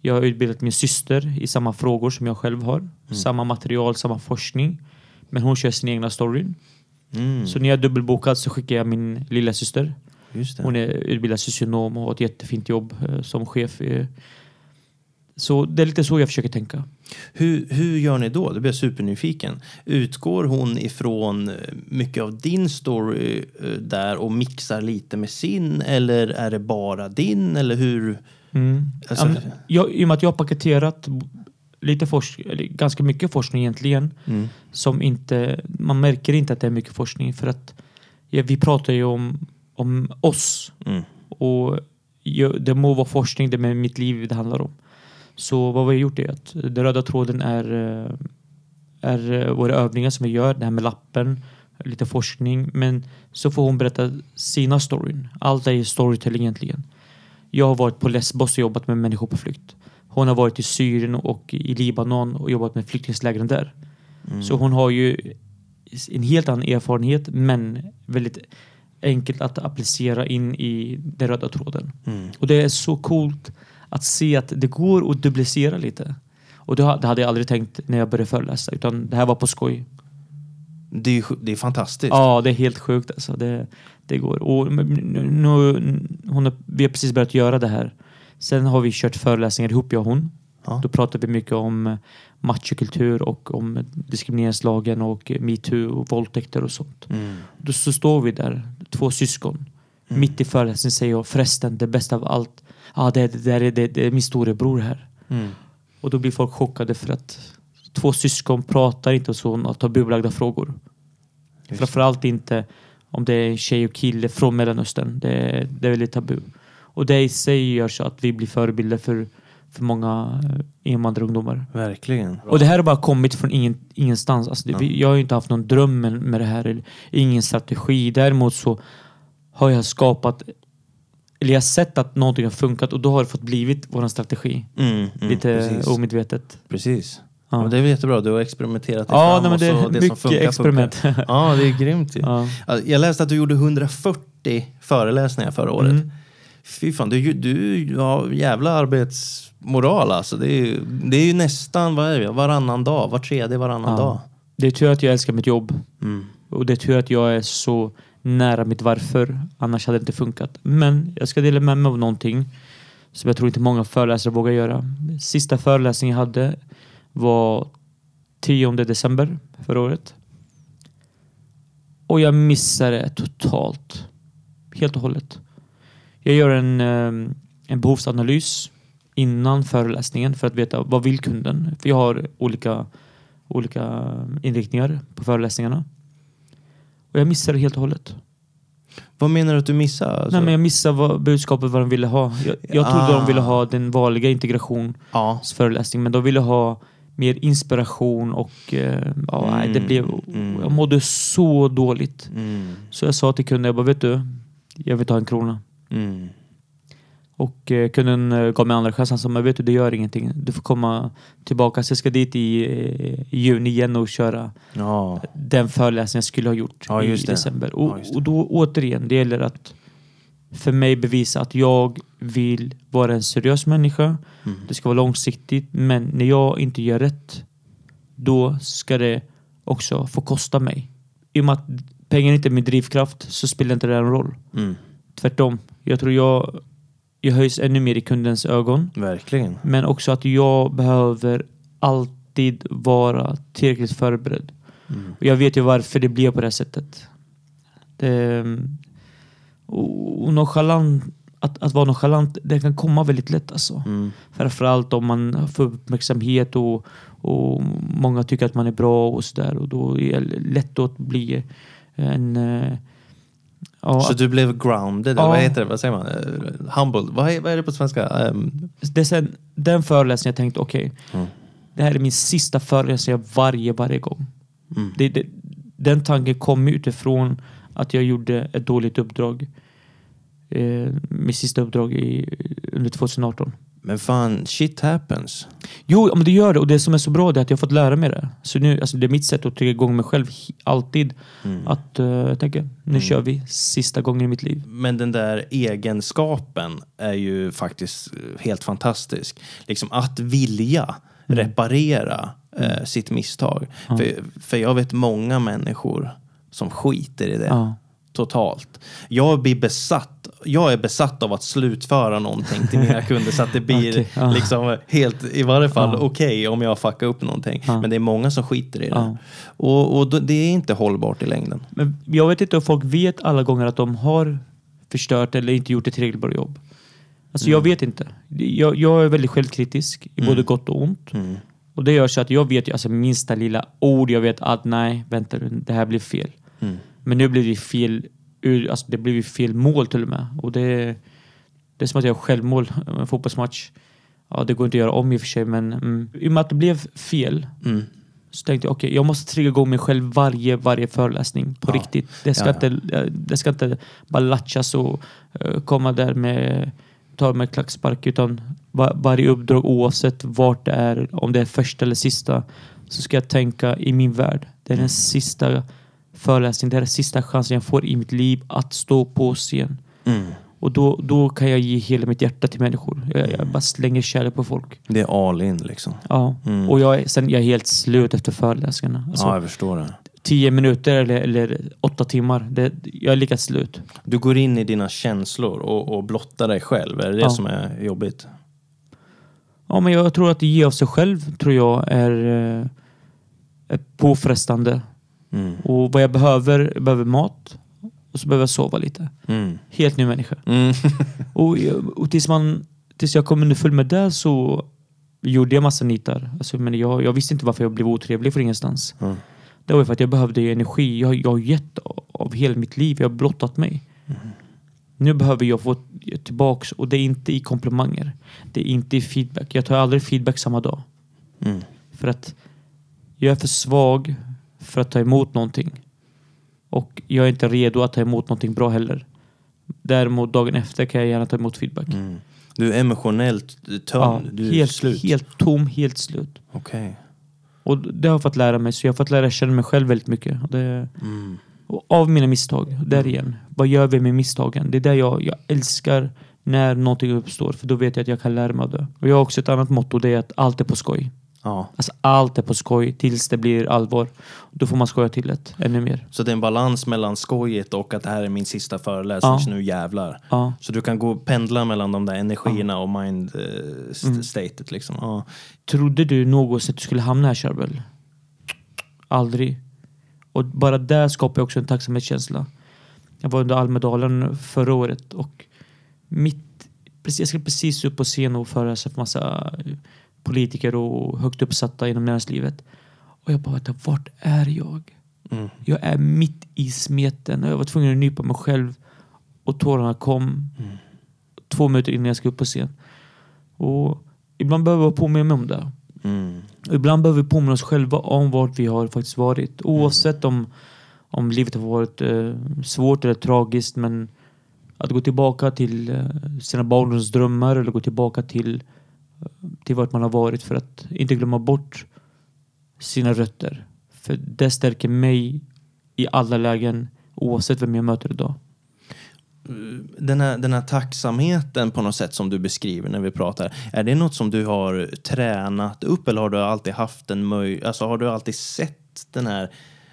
jag har utbildat min syster i samma frågor som jag själv har. Mm. Samma material, samma forskning. Men hon kör sin egna story. Mm. Så när jag dubbelbokad så skickar jag min lilla syster. Hon är utbildad socionom och har ett jättefint jobb eh, som chef. eh. Så det är lite så jag försöker tänka. Hur, hur gör ni då? Det blir jag supernyfiken. Utgår hon ifrån eh, mycket av din story eh, där och mixar lite med sin eller är det bara din eller hur? Mm. Alltså- jag, I och med att jag har paketerat lite eller ganska mycket forskning egentligen, Mm. som inte, man märker inte att det är mycket forskning för att ja, vi pratar ju om, om oss Mm. och jag, det må vara forskning, det är mitt liv det handlar om. Så vad vi har gjort är att den röda tråden är, eh, är eh, våra övningar som vi gör, det här med lappen, lite forskning, men så får hon berätta sina storyn. Allt är storytelling egentligen. Jag har varit på Lesbos och jobbat med människor på flykt. Hon har varit i Syrien och i Libanon och jobbat med flyktinglägren där. Så hon har ju en helt annan erfarenhet men väldigt enkelt att applicera in i den röda tråden. Mm. Och det är så coolt att se att det går att duplicera lite. Och det ha- det hade jag aldrig tänkt när jag började föreläsa utan det här var på skoj. Det är, ju det är fantastiskt. Ja, det är helt sjukt alltså. Det, det går. Och nu, hon har, vi har precis börjat göra det här. Sen har vi kört föreläsningar ihop, jag och hon. Ja. Då pratar vi mycket om eh, machokultur och om diskrimineringslagen och eh, metoo och våldtäkter och sånt. Mm. Då så står vi där, två syskon. Mitt i föreläsningen säger jag förresten, det bästa av allt. Ja, det, det, där är, det, det är min storebror här. Mm. Och då blir folk chockade för att två syskon pratar inte så om tabubelagda frågor. Just Framförallt inte om det är en tjej och kille från Mellanöstern. Det, är- det är väldigt tabu. Och det i sig gör så att vi blir förebilder för, för många eh, invandrarungdomar. Verkligen. Och det här har bara kommit från ingen, ingenstans. Alltså det, vi, jag har ju inte haft någon dröm med, med det här. Ingen strategi. Däremot så har jag skapat eller jag har sett att någonting har funkat och då har det fått blivit vår strategi. Mm, mm, Lite precis. omedvetet. precis. Ja. Ja. det är väl jättebra. Du har experimenterat dig Ja, fram nej, men och det så det som funkar, experiment. Funkar. Ja, det är grymt ju. Ja, Jag läste att du gjorde 140 föreläsningar förra året. Mm. Fy fan, du, du har jävla arbetsmoral alltså. Det är, ju- det är ju nästan vad är det, varannan dag, var tredje varannan Ja. dag. Det är tur att jag älskar mitt jobb. Mm. Och det är tur att jag är så nära mitt varför. Annars hade det inte funkat. Men jag ska dela med mig av någonting som jag tror inte många föreläsare vågar göra. Sista föreläsningen jag hade var 10 december förra året. Och jag missade totalt. Helt och hållet. Jag gör en, eh, en behovsanalys innan föreläsningen för att veta vad vill kunden? För jag har olika, olika eh, inriktningar på föreläsningarna. Och jag missade det helt och hållet. Vad menar du att du missade? Alltså, Nej, men jag missade vad, budskapet vad de ville ha. Jag, jag trodde Ah. de ville ha den vanliga integrationsföreläsningen ja. men de ville ha mer inspiration och eh, ja, nej, det Mm, blev, mm. jag mådde så dåligt. Mm. Så jag sa till kunden, jag bara, vet du, jag vill ta en krona. Mm. Och eh, kunden eh, gav mig andra chans. Han sa, men vet du, det gör ingenting. Du får komma tillbaka. Så jag ska dit i, eh, i juni igen och köra Ja. den föreläsningen jag skulle ha gjort Ja, i december. Ja, Och, det. och då återigen, det gäller att för mig bevisa att jag vill vara en seriös människa. Mm. Det ska vara långsiktigt. Men när jag inte gör rätt, då ska det också få kosta mig. I och med att pengar inte är min drivkraft så spelar inte det någon roll. Mm. Tvärtom. Jag tror jag, jag höjs ännu mer i kundens ögon. Verkligen. Men också att jag behöver alltid vara tillräckligt förberedd. Mm. Och jag vet ju varför det blir på det här sättet. Det, Och, och nonchalant, att, att vara nonchalant, det kan komma väldigt lätt alltså. Mm. Framförallt om man får uppmärksamhet och, och många tycker att man är bra och sådär. Och då är det lätt att bli en... Ja, Så du blev grounded, Ja. vad heter det? Vad säger man? Eh, humbled? Vad är, vad är det på svenska? Ehm, det är sen, den föreläsningen jag tänkte, okej, Mm. det här är min sista föreläsning varje, varje gång. Mm. Det, det, den tanken kom utifrån att jag gjorde ett dåligt uppdrag. Eh, mitt sista uppdrag i, under 2018. Men fan, shit happens. Jo, men det gör det. Och det som är så bra det är att jag fått lära mig det. Så nu, alltså det är mitt sätt att trygga igång mig själv alltid. Mm. Att uh, jag tänker, nu kör vi sista gången i mitt liv. Men den där egenskapen är ju faktiskt eh, helt fantastisk. Liksom att vilja Mm. reparera eh, sitt misstag. För, för jag vet många människor som skiter i det totalt. Jag blir besatt. Jag är besatt av att slutföra någonting till mina kunder så att det blir Okej, ja. liksom helt, i varje fall Ja. okej om jag fuckar upp någonting. Ja. Men det är många som skiter i det. Och, och det är inte hållbart i längden. Men jag vet inte om folk vet alla gånger att de har förstört eller inte gjort ett tillräckligt bra jobb. Alltså jag vet inte. Jag, jag är väldigt självkritisk i både gott och ont. Mm. Och det gör så att jag vet alltså minsta lilla ord, jag vet att nej, vänta nu, det här blir fel. Mm. Men nu blir det fel, ur, alltså det blir ju fel mål till och med. Och det, det är som att jag självmål i en fotbollsmatch. Ja, det går inte att göra om i och för sig, men mm, i och med att det blev fel Mm. så tänkte jag okej, jag måste trigga igång mig själv varje, varje föreläsning på Ja. riktigt. Det ska, Ja, Inte, det ska inte bara latchas och eh, komma där med ta med klackspark utan var, varje uppdrag oavsett vart det är, om det är första eller sista, så ska jag tänka i min värld. Det är den sista föreläsningen, det är den sista chansen jag får i mitt liv att stå på scen. Mm. Och då, då kan jag ge hela mitt hjärta till människor. Jag, jag bara slänger kärlek på folk. Det är all in liksom. Ja. Mm. Och jag är, sen jag är helt slut efter föreläsningarna. Alltså, ja, jag förstår det. tio minuter eller, eller åtta timmar. Det, jag är lika slut. Du går in i dina känslor och, och blottar dig själv. Är det det Ja. som är jobbigt? Ja, men jag tror att ge av sig själv tror jag är, eh, är påfrestande. Mm. Och vad jag behöver, jag behöver mat och så behöver jag sova lite. Mm. Helt ny människa. Mm. Och, och tills, man, tills jag kom underfull med det så gjorde jag massa nitar. Alltså, men jag, jag visste inte varför jag blev otrevlig för ingenstans. Mm. Det var för att jag behövde energi. Jag, jag har gett av hela mitt liv. Jag har blottat mig. Nu behöver jag få tillbaks och det är inte i komplimanger. Det är inte i feedback. Jag tar aldrig feedback samma dag. Mm. För att jag är för svag för att ta emot någonting. Och jag är inte redo att ta emot någonting bra heller. Däremot dagen efter kan jag gärna ta emot feedback. Mm. Du är emotionellt Ja, tömd. du är helt, slut. helt tom, helt slut. Okej. Och det har jag fått lära mig. Så jag har fått lära känna mig själv väldigt mycket. Och det, Mm. och av mina misstag. Där igen. Vad gör vi med misstagen? Det är där jag, jag älskar när någonting uppstår. För då vet jag att jag kan lära mig av det. Och jag har också ett annat motto. Det är att allt är på skoj. Ja. Alltså allt är på skoj tills det blir allvar. Då får man skoja till det ännu mer. Så det är en balans mellan skojet och att det här är min sista föreläsning, Ja. så nu jävlar. Ja. Så du kan gå och pendla mellan de där energierna och mind-statet. liksom. Ja. Trodde du någonsin att du skulle hamna här Charbel? Aldrig. Och bara där skapar jag också en tacksamhetskänsla. Jag var under Almedalen förra året och mitt, jag skulle precis upp på scen och föreläsa för massa politiker och högt uppsatta inom näringslivet. Och jag bara, vänta, vart är jag? Mm. Jag är mitt i smeten och jag var tvungen att nypa mig själv och tårarna kom två minuter innan jag ska upp på scen. Och ibland behöver jag påminna mig om det. Mm. Ibland behöver vi påminna oss själva om vart vi har faktiskt varit. Oavsett om, om livet har varit eh, svårt eller tragiskt. Men att gå tillbaka till eh, sina barndomsdrömmar eller gå tillbaka till, eh, till vart man har varit för att inte glömma bort sina rötter. För det stärker mig i alla lägen oavsett vem jag möter idag. Den, här, den här tacksamheten på något sätt som du beskriver när vi pratar. Är det något som du har tränat upp eller har du alltid haft en möj... Alltså har du alltid sett den här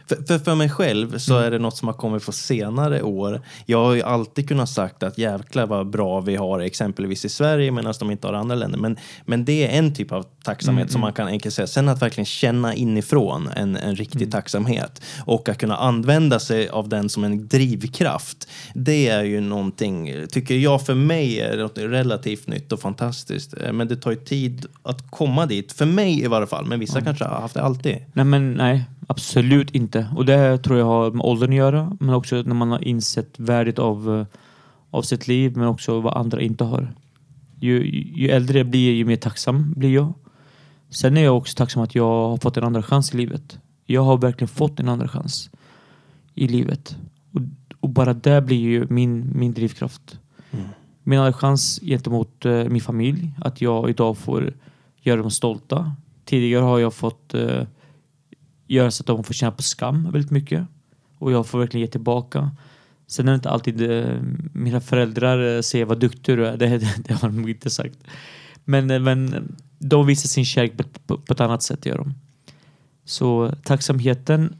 för, för, för mig själv så är det något som har kommit på senare år. Jag har ju alltid kunnat sagt att jävlar vad bra vi har exempelvis i Sverige medan de inte har andra länder. Men, men det är en typ av tacksamhet som man kan enkelt säga. Sen att verkligen känna inifrån en, en riktig tacksamhet och att kunna använda sig av den som en drivkraft. Det är ju någonting, tycker jag för mig är något relativt nytt och fantastiskt. Eh, Men det tar ju tid att komma dit. För mig i varje fall. Men vissa kanske har haft det alltid. Nej, men nej, absolut inte. Och det här tror jag har med åldern att göra, men också när man har insett värdet av, eh, av sitt liv, men också vad andra inte har. Ju, ju äldre jag blir, ju mer tacksam blir jag. Sen är jag också tacksam att jag har fått en andra chans i livet. Jag har verkligen fått en andra chans i livet. Och, och bara det blir ju min, min drivkraft. Min andra chans gentemot eh, min familj, att jag idag får göra dem stolta. Tidigare har jag fått eh, göra så att de får känna på skam väldigt mycket. Och jag får verkligen ge tillbaka. Sen är det inte alltid eh, mina föräldrar eh, säger vad duktig du är. Det, det, det har de inte sagt. Men, eh, men de visar sin kärlek på, på, på ett annat sätt. Gör de. Så tacksamheten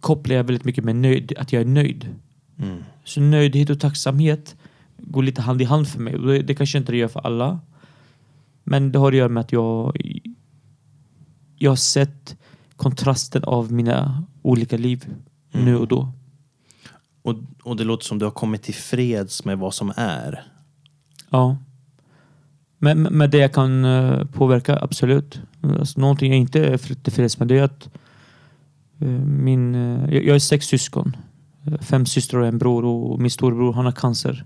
kopplar jag väldigt mycket med nöjd, att jag är nöjd. Mm. Så nöjdhet och tacksamhet går lite hand i hand för mig. Det, det kanske inte det gör för alla. Men det har att göra med att jag, jag har sett kontrasten av mina olika liv nu och då. Och, och det låter som du har kommit till freds med vad som är. Ja. Men med det jag kan eh, påverka, absolut. Alltså, någonting jag inte är tillfreds med det är att eh, min, eh, jag är sex syskon. Fem systrar och en bror och min storebror han har cancer.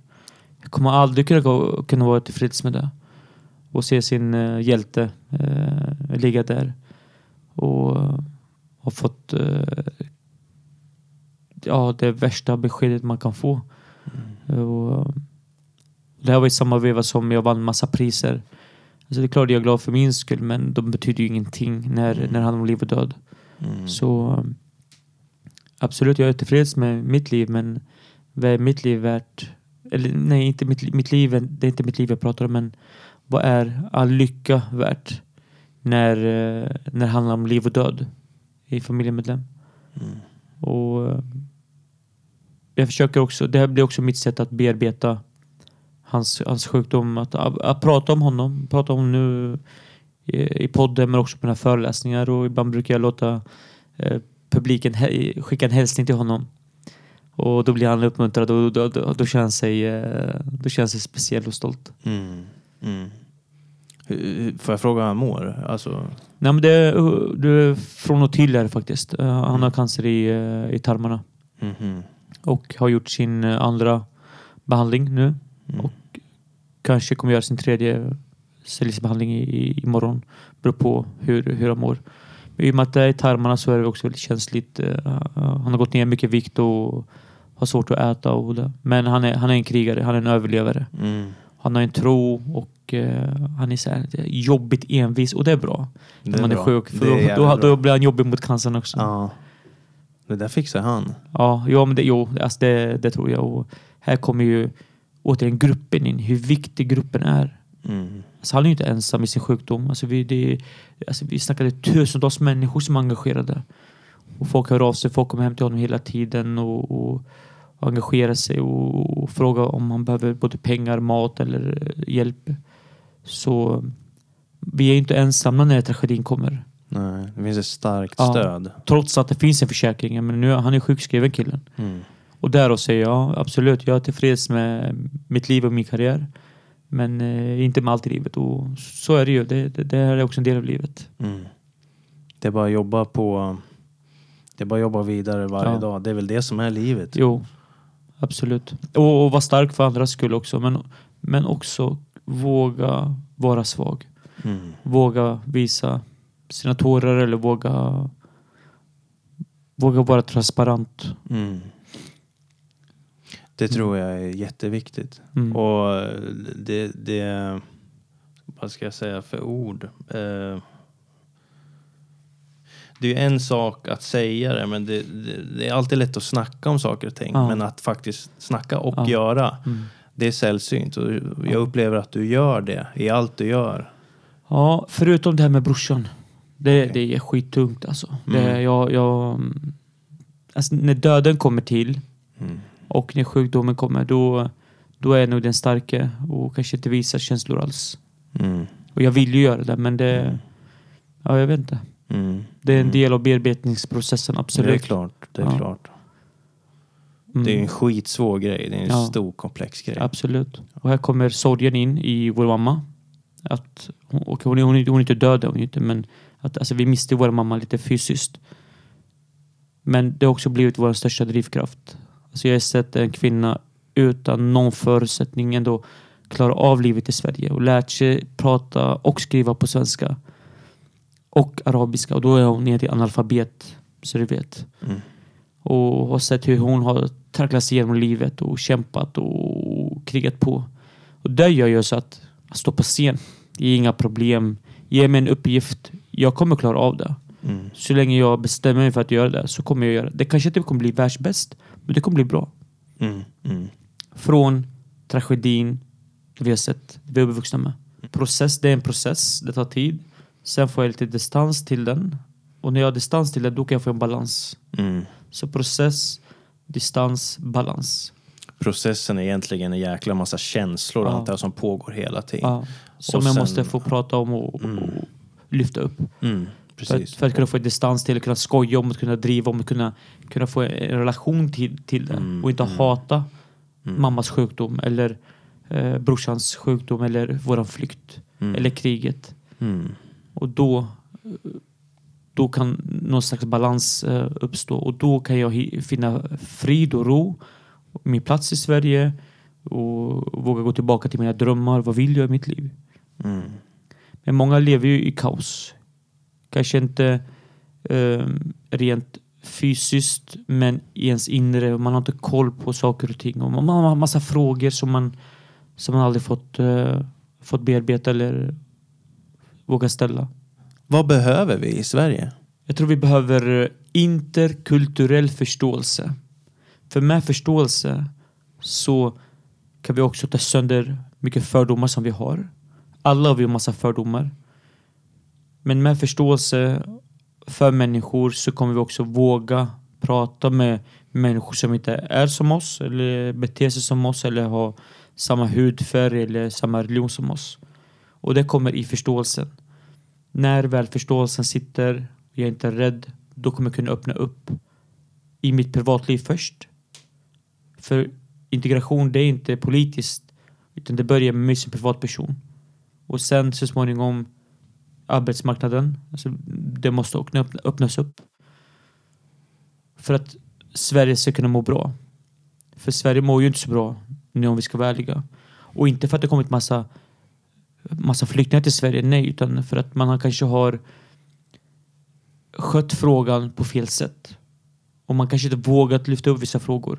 Jag kommer aldrig kunna, kunna vara tillfreds med det. Och se sin hjälte ligga där. Och eh, har fått eh, ja, det värsta beskedet man kan få. Och, det här var i samma veva som jag vann massa priser. Alltså det är klart jag är glad för min skull men de betyder ju ingenting när, när det handlar om liv och död. Mm. Så absolut, jag är tillfreds med mitt liv men vad är mitt liv värt? Eller nej, inte mitt, mitt liv, det är inte mitt liv jag pratar om men vad är all lycka värt när, eh, när det handlar om liv och död i familjemedlem? Mm. Och eh, jag försöker också, det här blir också mitt sätt att bearbeta hans, hans sjukdom. Att, att, att prata om honom, prata om nu i, i podden men också på mina föreläsningar och ibland brukar jag låta eh, publiken he, skicka en hälsning till honom. Och då blir han uppmuntrad och då, då, då, känner, han sig, eh, då känner han sig speciell och stolt. Mm. Mm. Får jag fråga hur han mår? Alltså, Nej men det, är- det är från och till är det faktiskt. Eh, han har cancer i, eh, i tarmarna. mhm. och har gjort sin andra behandling nu. Mm. Och kanske kommer göra sin tredje cellgiftsbehandling i, imorgon. Beror på hur, hur han mår. Men I och med att det är i tarmarna så är det också väldigt känsligt. han har gått ner mycket vikt och har svårt att äta. Och det. Men han är, han är en krigare, han är en överlevare. Mm. Han har en tro och eh, han är så här, jobbigt envis och det är bra. Det när man är bra. sjuk. För Det är då, då, då blir han jobbig mot cancern också. Ja. Det där fixar han. Ja, ja men det, jo, alltså det, det tror jag. Och här kommer ju återigen gruppen in, hur viktig gruppen är. Mm. Alltså han är ju inte ensam i sin sjukdom. Alltså vi, det, alltså vi snackade tusentals människor som är engagerade. Och folk hör av sig, folk kommer hem till honom hela tiden och, och, och engagerar sig och, och frågar om han behöver både pengar, mat eller eh, hjälp. Så vi är ju inte ensamma när tragedin kommer. Nej, det finns ett starkt Ja. stöd. Trots att det finns en försäkring. Men nu, han är sjukskriven killen. Mm. Och därav säger jag absolut, jag är tillfreds med mitt liv och min karriär. Men eh, inte med allt i livet. Och så är det ju. Det, det, det här är också en del av livet. Mm. Det är bara att jobba på... Det är bara att jobba vidare varje Ja. dag. Det är väl det som är livet. Jo, absolut. Och, och vara stark för andras skull också. Men, men också våga vara svag. Mm. Våga visa sina tårar eller våga våga vara transparent. Mm. Det tror jag är jätteviktigt. Mm. Och det, det... Vad ska jag säga för ord? Eh, det är en sak att säga det, men det, det, det är alltid lätt att snacka om saker och ting. Ja. Men att faktiskt snacka och Ja. göra, Mm. Det är sällsynt. Och jag upplever att du gör det i allt du gör. Ja, förutom det här med brorsan. Det, Okej. det är skittungt alltså. Mm. Det, jag, jag, alltså. När döden kommer till Mm. och när sjukdomen kommer, då, då är jag nog den starke och kanske inte visar känslor alls. Mm. Och jag vill ju göra det, men det... Mm. Ja, jag vet inte. Mm. Det är en Mm. del av bearbetningsprocessen, absolut. Det är klart. Det är Ja. klart. Mm. Det är en skitsvår grej. Det är en Ja. stor komplex grej. Absolut. Och här kommer sorgen in i vår mamma. Att, och hon, hon, hon är inte död, hon är inte, men att, alltså, vi miste vår mamma lite fysiskt. Men det har också blivit vår största drivkraft. Alltså jag har sett en kvinna utan någon förutsättning ändå klara av livet i Sverige och lärt sig prata och skriva på svenska. Och arabiska. Och då är hon nere i analfabet, så du vet. Mm. Och har sett hur hon har tragglat sig igenom livet och kämpat och krigat på. Och det gör ju så att, att stå på scen, det är inga problem. Ge mig en uppgift, jag kommer klara av det. Mm. Så länge jag bestämmer mig för att göra det så kommer jag göra det. Det kanske inte kommer bli världsbäst, men det kommer bli bra. Mm. Mm. Från tragedin vi har sett, vi är uppvuxna med. Process, det är en process, det tar tid. Sen får jag lite distans till den. Och när jag har distans till den, då kan jag få en balans. Så process, distans, balans. Processen är egentligen en jäkla massa känslor Ja. allt det här som pågår hela tiden. Ja, som Och jag sen- måste få prata om och, Mm. och lyfta upp. Mm. För att, för att kunna få distans till, att kunna skoja om, att kunna driva om, att kunna, kunna få en relation till, till det. Mm, Och inte mm. hata Mm. mammas sjukdom eller eh, brorsans sjukdom eller våran flykt. Mm. Eller kriget. Och då, då kan någon slags balans eh, uppstå. Och då kan jag finna frid och ro. Min plats i Sverige. Och våga gå tillbaka till mina drömmar. Vad vill jag i mitt liv? Mm. Men många lever ju i kaos. Kanske inte eh, rent fysiskt, men i ens inre. Man har inte koll på saker och ting. Och man har massa frågor som man, som man aldrig fått, eh, fått bearbeta eller våga ställa. Vad behöver vi i Sverige? Jag tror vi behöver eh, interkulturell förståelse. För med förståelse så kan vi också ta sönder mycket fördomar som vi har. Alla har vi en massa fördomar. Men med förståelse för människor så kommer vi också våga prata med människor som inte är som oss eller beter sig som oss eller har samma hudfärg eller samma religion som oss. Och det kommer i förståelsen. När väl förståelsen sitter och jag är inte rädd, då kommer jag kunna öppna upp i mitt privatliv först. För integration, det är inte politiskt, utan det börjar med mig som privatperson. Och sen så småningom arbetsmarknaden, alltså det måste öppnas upp. För att Sverige ska kunna må bra. För Sverige mår ju inte så bra nu om vi ska vara ärliga. Och inte för att det kommit massa massa flyktingar till Sverige, nej, utan för att man kanske har skött frågan på fel sätt. Och man kanske inte vågat lyfta upp vissa frågor.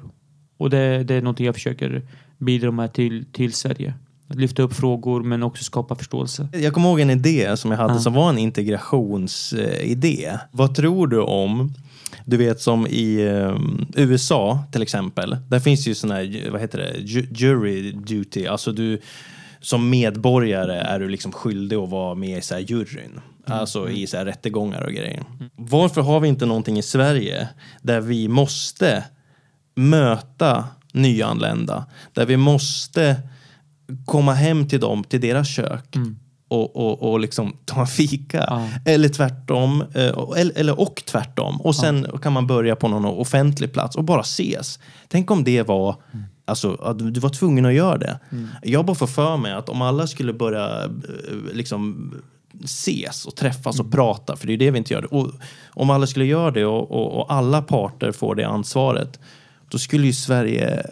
Och det, det är någonting jag försöker bidra med till, till Sverige. Att lyfta upp frågor men också skapa förståelse. Jag kommer ihåg en idé som jag hade Ja. som var en integrationsidé. Vad tror du om, du vet som i eh, USA till exempel, där finns ju sån här, vad heter det, Ju- jury duty, alltså du som medborgare är du liksom skyldig att vara med i så här juryn. Alltså i så här rättegångar och grejer. Varför har vi inte någonting i Sverige där vi måste möta nyanlända? Där vi måste komma hem till dem, till deras kök och, och, och liksom ta en fika. Ja. Eller tvärtom, eh, eller, eller och tvärtom. Och sen kan man börja på någon offentlig plats och bara ses. Tänk om det var, alltså du var tvungen att göra det. Jag bara får för mig att om alla skulle börja eh, liksom ses och träffas och prata, för det är det vi inte gör. Och om alla skulle göra det och, och, och alla parter får det ansvaret, då skulle ju Sverige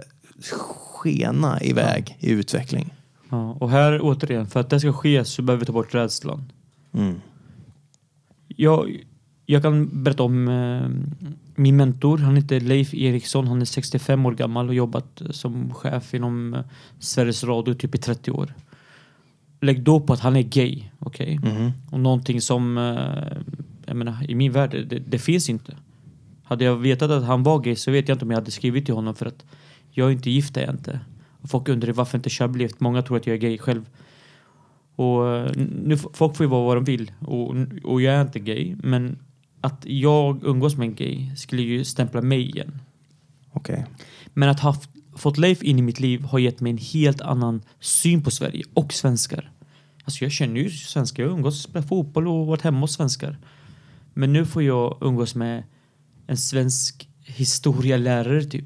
skena iväg i utveckling. Ja, och här återigen, för att det ska ske så behöver vi ta bort rädslan. Mm. Jag, jag kan berätta om eh, min mentor. Han heter Leif Eriksson. Han är 65 år gammal och jobbat som chef inom eh, Sveriges Radio typ i 30 år. Lägg då på att han är gay, okej? Mhm. Och någonting som, eh, jag menar, i min värld, det, det finns inte. Hade jag vetat att han var gay så vet jag inte om jag hade skrivit till honom för att jag är inte gift, är jag inte. Och folk undrar varför inte Chablis gift. Många tror att jag är gay själv. Och eh, nu, folk får ju vara vad de vill och, och jag är inte gay. Men att jag umgås med en gay skulle ju stämpla mig igen. Okej. Men att ha fått Leif in i mitt liv har gett mig en helt annan syn på Sverige och svenskar. Alltså jag känner ju svenskar, jag umgås, spelat fotboll och varit hemma hos svenskar. Men nu får jag umgås med en svensk historielärare typ.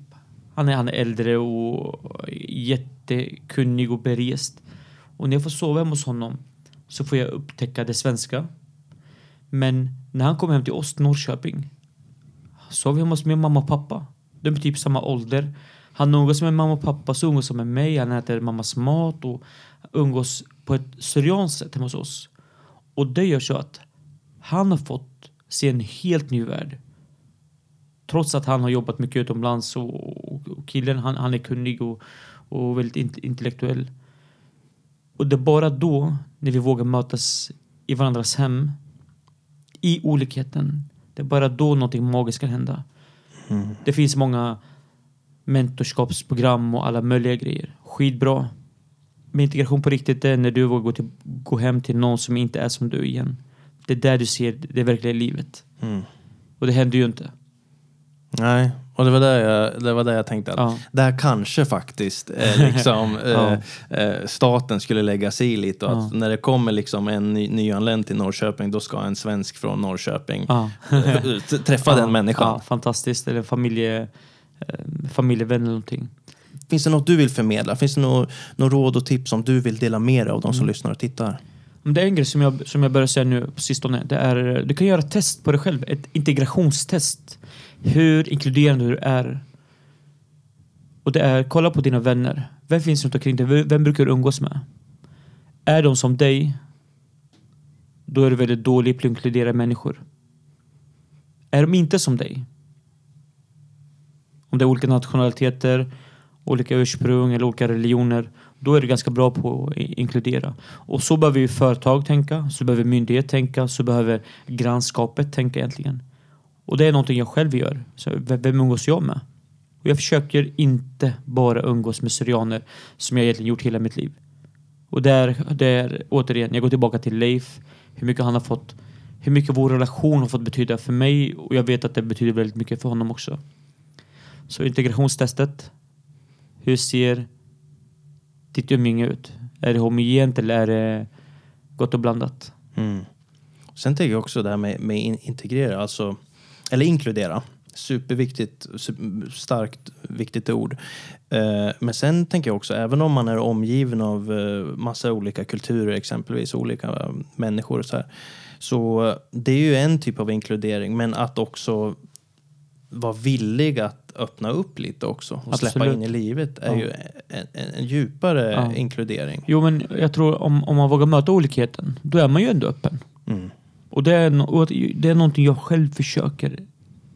Han är, han är äldre och jättekunnig och berest. Och när jag får sova hemma hos honom så får jag upptäcka det svenska. Men när han kom hem till oss, Norrköping, sov hemma hos min mamma och pappa. De är typ samma ålder. Han umgås med mamma och pappa, så umgås han med mig. Han äter mammas mat och umgås på ett syrianskt sätt hemma hos oss. Och det gör så att han har fått se en helt ny värld. Trots att han har jobbat mycket utomlands och, och, och killen han, han är kunnig och, och väldigt intellektuell. Och det är bara då, när vi vågar mötas i varandras hem, i olikheten, det är bara då någonting magiskt kan hända. Det finns många mentorskapsprogram och alla möjliga grejer. Skitbra. Men integration på riktigt är när du vågar gå, till, gå hem till någon som inte är som du igen. Det är där du ser det verkliga livet. Mm. Och det händer ju inte. Nej, och det var där jag, det var där jag tänkte att Ja. där kanske faktiskt eh, liksom, Ja. eh, staten skulle lägga sig i lite. Och att Ja. när det kommer liksom en ny, nyanländ till Norrköping, då ska en svensk från Norrköping eh, träffa den människan. Ja, fantastiskt. Eller familje, eh, familjevän eller någonting. Finns det något du vill förmedla? Finns det något, något råd och tips som du vill dela med dig av de som Mm. lyssnar och tittar? Det är en grej som jag, som jag börjar säga nu på sistone. Det är, du kan göra ett test på dig själv. Ett integrationstest. Hur inkluderande du är. Och det är, kolla på dina vänner. Vem finns runt omkring dig? Vem brukar du umgås med? Är de som dig? Då är du väldigt dålig på att inkludera människor. Är de inte som dig? Om det är olika nationaliteter, olika ursprung eller olika religioner. Då är du ganska bra på att inkludera. Och så behöver ju företag tänka, så behöver myndighet tänka, så behöver grannskapet tänka egentligen. Och det är någonting jag själv gör. Så vem umgås jag med? Och jag försöker inte bara umgås med syrianer som jag egentligen gjort hela mitt liv. Och där, där återigen, jag går tillbaka till Leif, hur mycket han har fått, hur mycket vår relation har fått betyda för mig och jag vet att det betyder väldigt mycket för honom också. Så integrationstestet, hur ser ditt umgänge ut? Är det homogent eller är det gott och blandat? Mm. Sen tänker jag också det här med, med integrera, alltså, eller inkludera. Superviktigt, su- starkt viktigt ord. Eh, men sen tänker jag också, även om man är omgiven av eh, massa olika kulturer, exempelvis olika eh, människor så här. Så det är ju en typ av inkludering, men att också vara villig att öppna upp lite också och släppa Absolut. in i livet är Ja. ju en, en, en djupare Ja. inkludering. Jo, men jag tror om, om man vågar möta olikheten, då är man ju ändå öppen. Mm. Och det är, no- och det är någonting jag själv försöker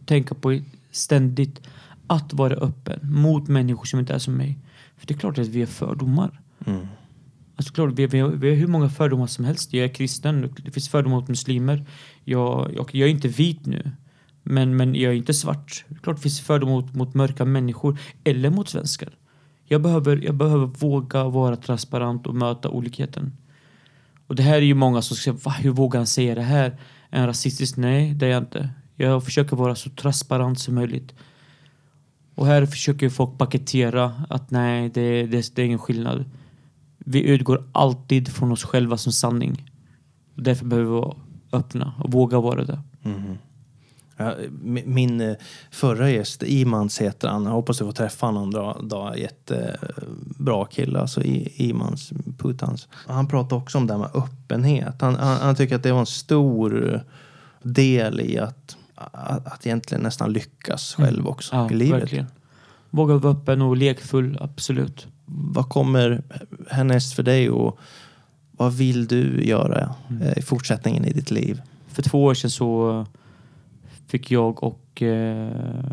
tänka på ständigt. Att vara öppen mot människor som inte är som mig. För det är klart att vi har fördomar. Mm. Alltså klart, vi, vi, har, vi har hur många fördomar som helst. Jag är kristen, det finns fördomar mot muslimer. Jag, jag, jag är inte vit nu. Men, men jag är inte svart. Det är klart det finns fördomar mot, mot mörka människor. Eller mot svenskar. Jag behöver, jag behöver våga vara transparent och möta olikheten. Och det här är ju många som säger, Va, hur vågar han säga det här? Är han rasistisk? Nej, det är jag inte. Jag försöker vara så transparent som möjligt. Och här försöker folk paketera att nej, det, det, det är ingen skillnad. Vi utgår alltid från oss själva som sanning. Därför behöver vi vara öppna och våga vara det. Mm. Min eh, förra gäst, Imans heter han. Jag hoppas du får träffa honom någon dag. Jättebra kille, alltså I- Imans Putans. Han pratar också om det här med öppenhet. Han, han, han tycker att det var en stor del i att, att, att egentligen nästan lyckas själv också Ja, i livet. verkligen. Våga vara öppen och lekfull, absolut. Vad kommer härnäst för dig och vad vill du göra eh, i fortsättningen i ditt liv? För två år sedan så fick jag och eh,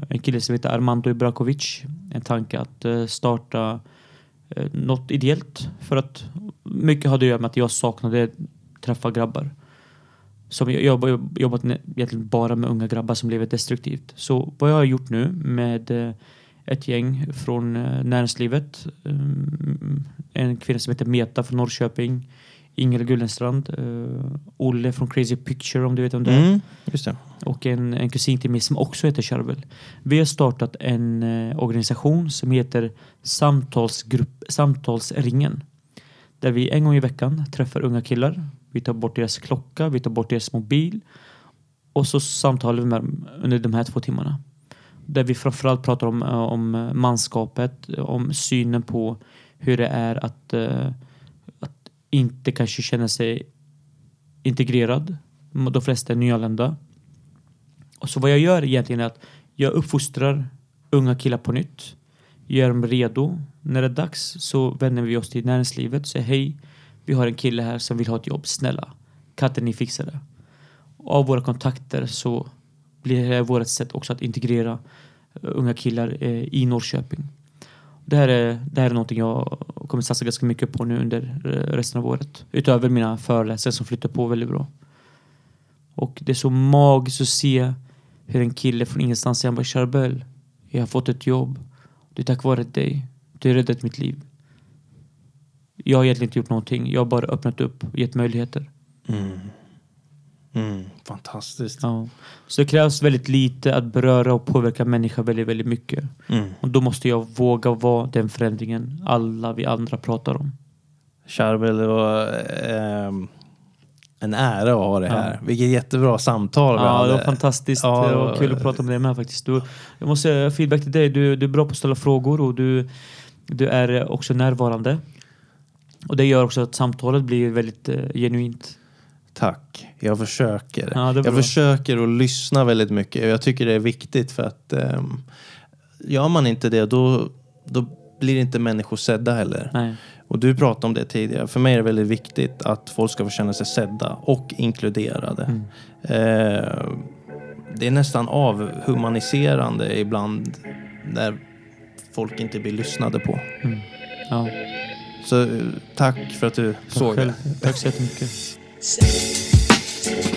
en kille som heter Armando Ibrakovic en tanke att eh, starta eh, något ideellt. För att mycket hade att göra med att jag saknade träffa grabbar. Som jag, har jobbat egentligen bara med unga grabbar som lever destruktivt. Så vad jag har gjort nu med eh, ett gäng från eh, näringslivet. Mm, en kvinna som heter Meta från Norrköping. Ingela Gullenstrand, uh, Olle från Crazy Picture om du vet om det. Mm, just det. Och en, en kusin till mig som också heter Charbel. Vi har startat en uh, organisation som heter Samtalsgrupp, Samtalsringen. Där vi en gång i veckan träffar unga killar. Vi tar bort deras klocka, vi tar bort deras mobil. Och så samtalar vi med dem under de här två timmarna. Där vi framförallt pratar om, uh, om manskapet, om synen på hur det är att inte kanske känner sig integrerad. De flesta är nyanlända. Och så vad jag gör egentligen är att jag uppfostrar unga killar på nytt. Gör dem redo. När det är dags så vänder vi oss till näringslivet och säger hej, vi har en kille här som vill ha ett jobb. Snälla, kan inte ni fixa det? Och av våra kontakter så blir det vårt sätt också att integrera unga killar eh, i Norrköping. Det här, är, det här är någonting jag kommer satsa ganska mycket på nu under eh, resten av året. Utöver mina föreläsare som flyttar på väldigt bra. Och det är så magiskt att se hur en kille från ingenstans säger bara Charbel, jag har fått ett jobb. Det är tack vare dig. Du har räddat mitt liv. Jag har egentligen inte gjort någonting. Jag har bara öppnat upp och gett möjligheter. Mm. Mm, fantastiskt. Ja. Så det krävs väldigt lite att beröra och påverka människor väldigt, väldigt mycket. Mm. Och då måste jag våga vara den förändringen alla vi andra pratar om. Charbel, det var eh, en ära att ha det här. Ja. Vilket jättebra samtal vi Ja, hade. det var fantastiskt. Ja, det var kul att prata med dig med faktiskt. Du, jag måste säga feedback till dig. Du, du är bra på att ställa frågor och du, du är också närvarande. Och det gör också att samtalet blir väldigt eh, genuint. Tack. Jag försöker. Ja, jag försöker att lyssna väldigt mycket. Jag tycker det är viktigt för att um, gör man inte det då, då blir inte människor sedda heller. Nej. Och du pratade om det tidigare. För mig är det väldigt viktigt att folk ska få känna sig sedda och inkluderade. Mm. Eh, det är nästan avhumaniserande ibland när folk inte blir lyssnade på. Mm. Ja. Så tack för att du tack såg själv. det. Tack så jättemycket. Say.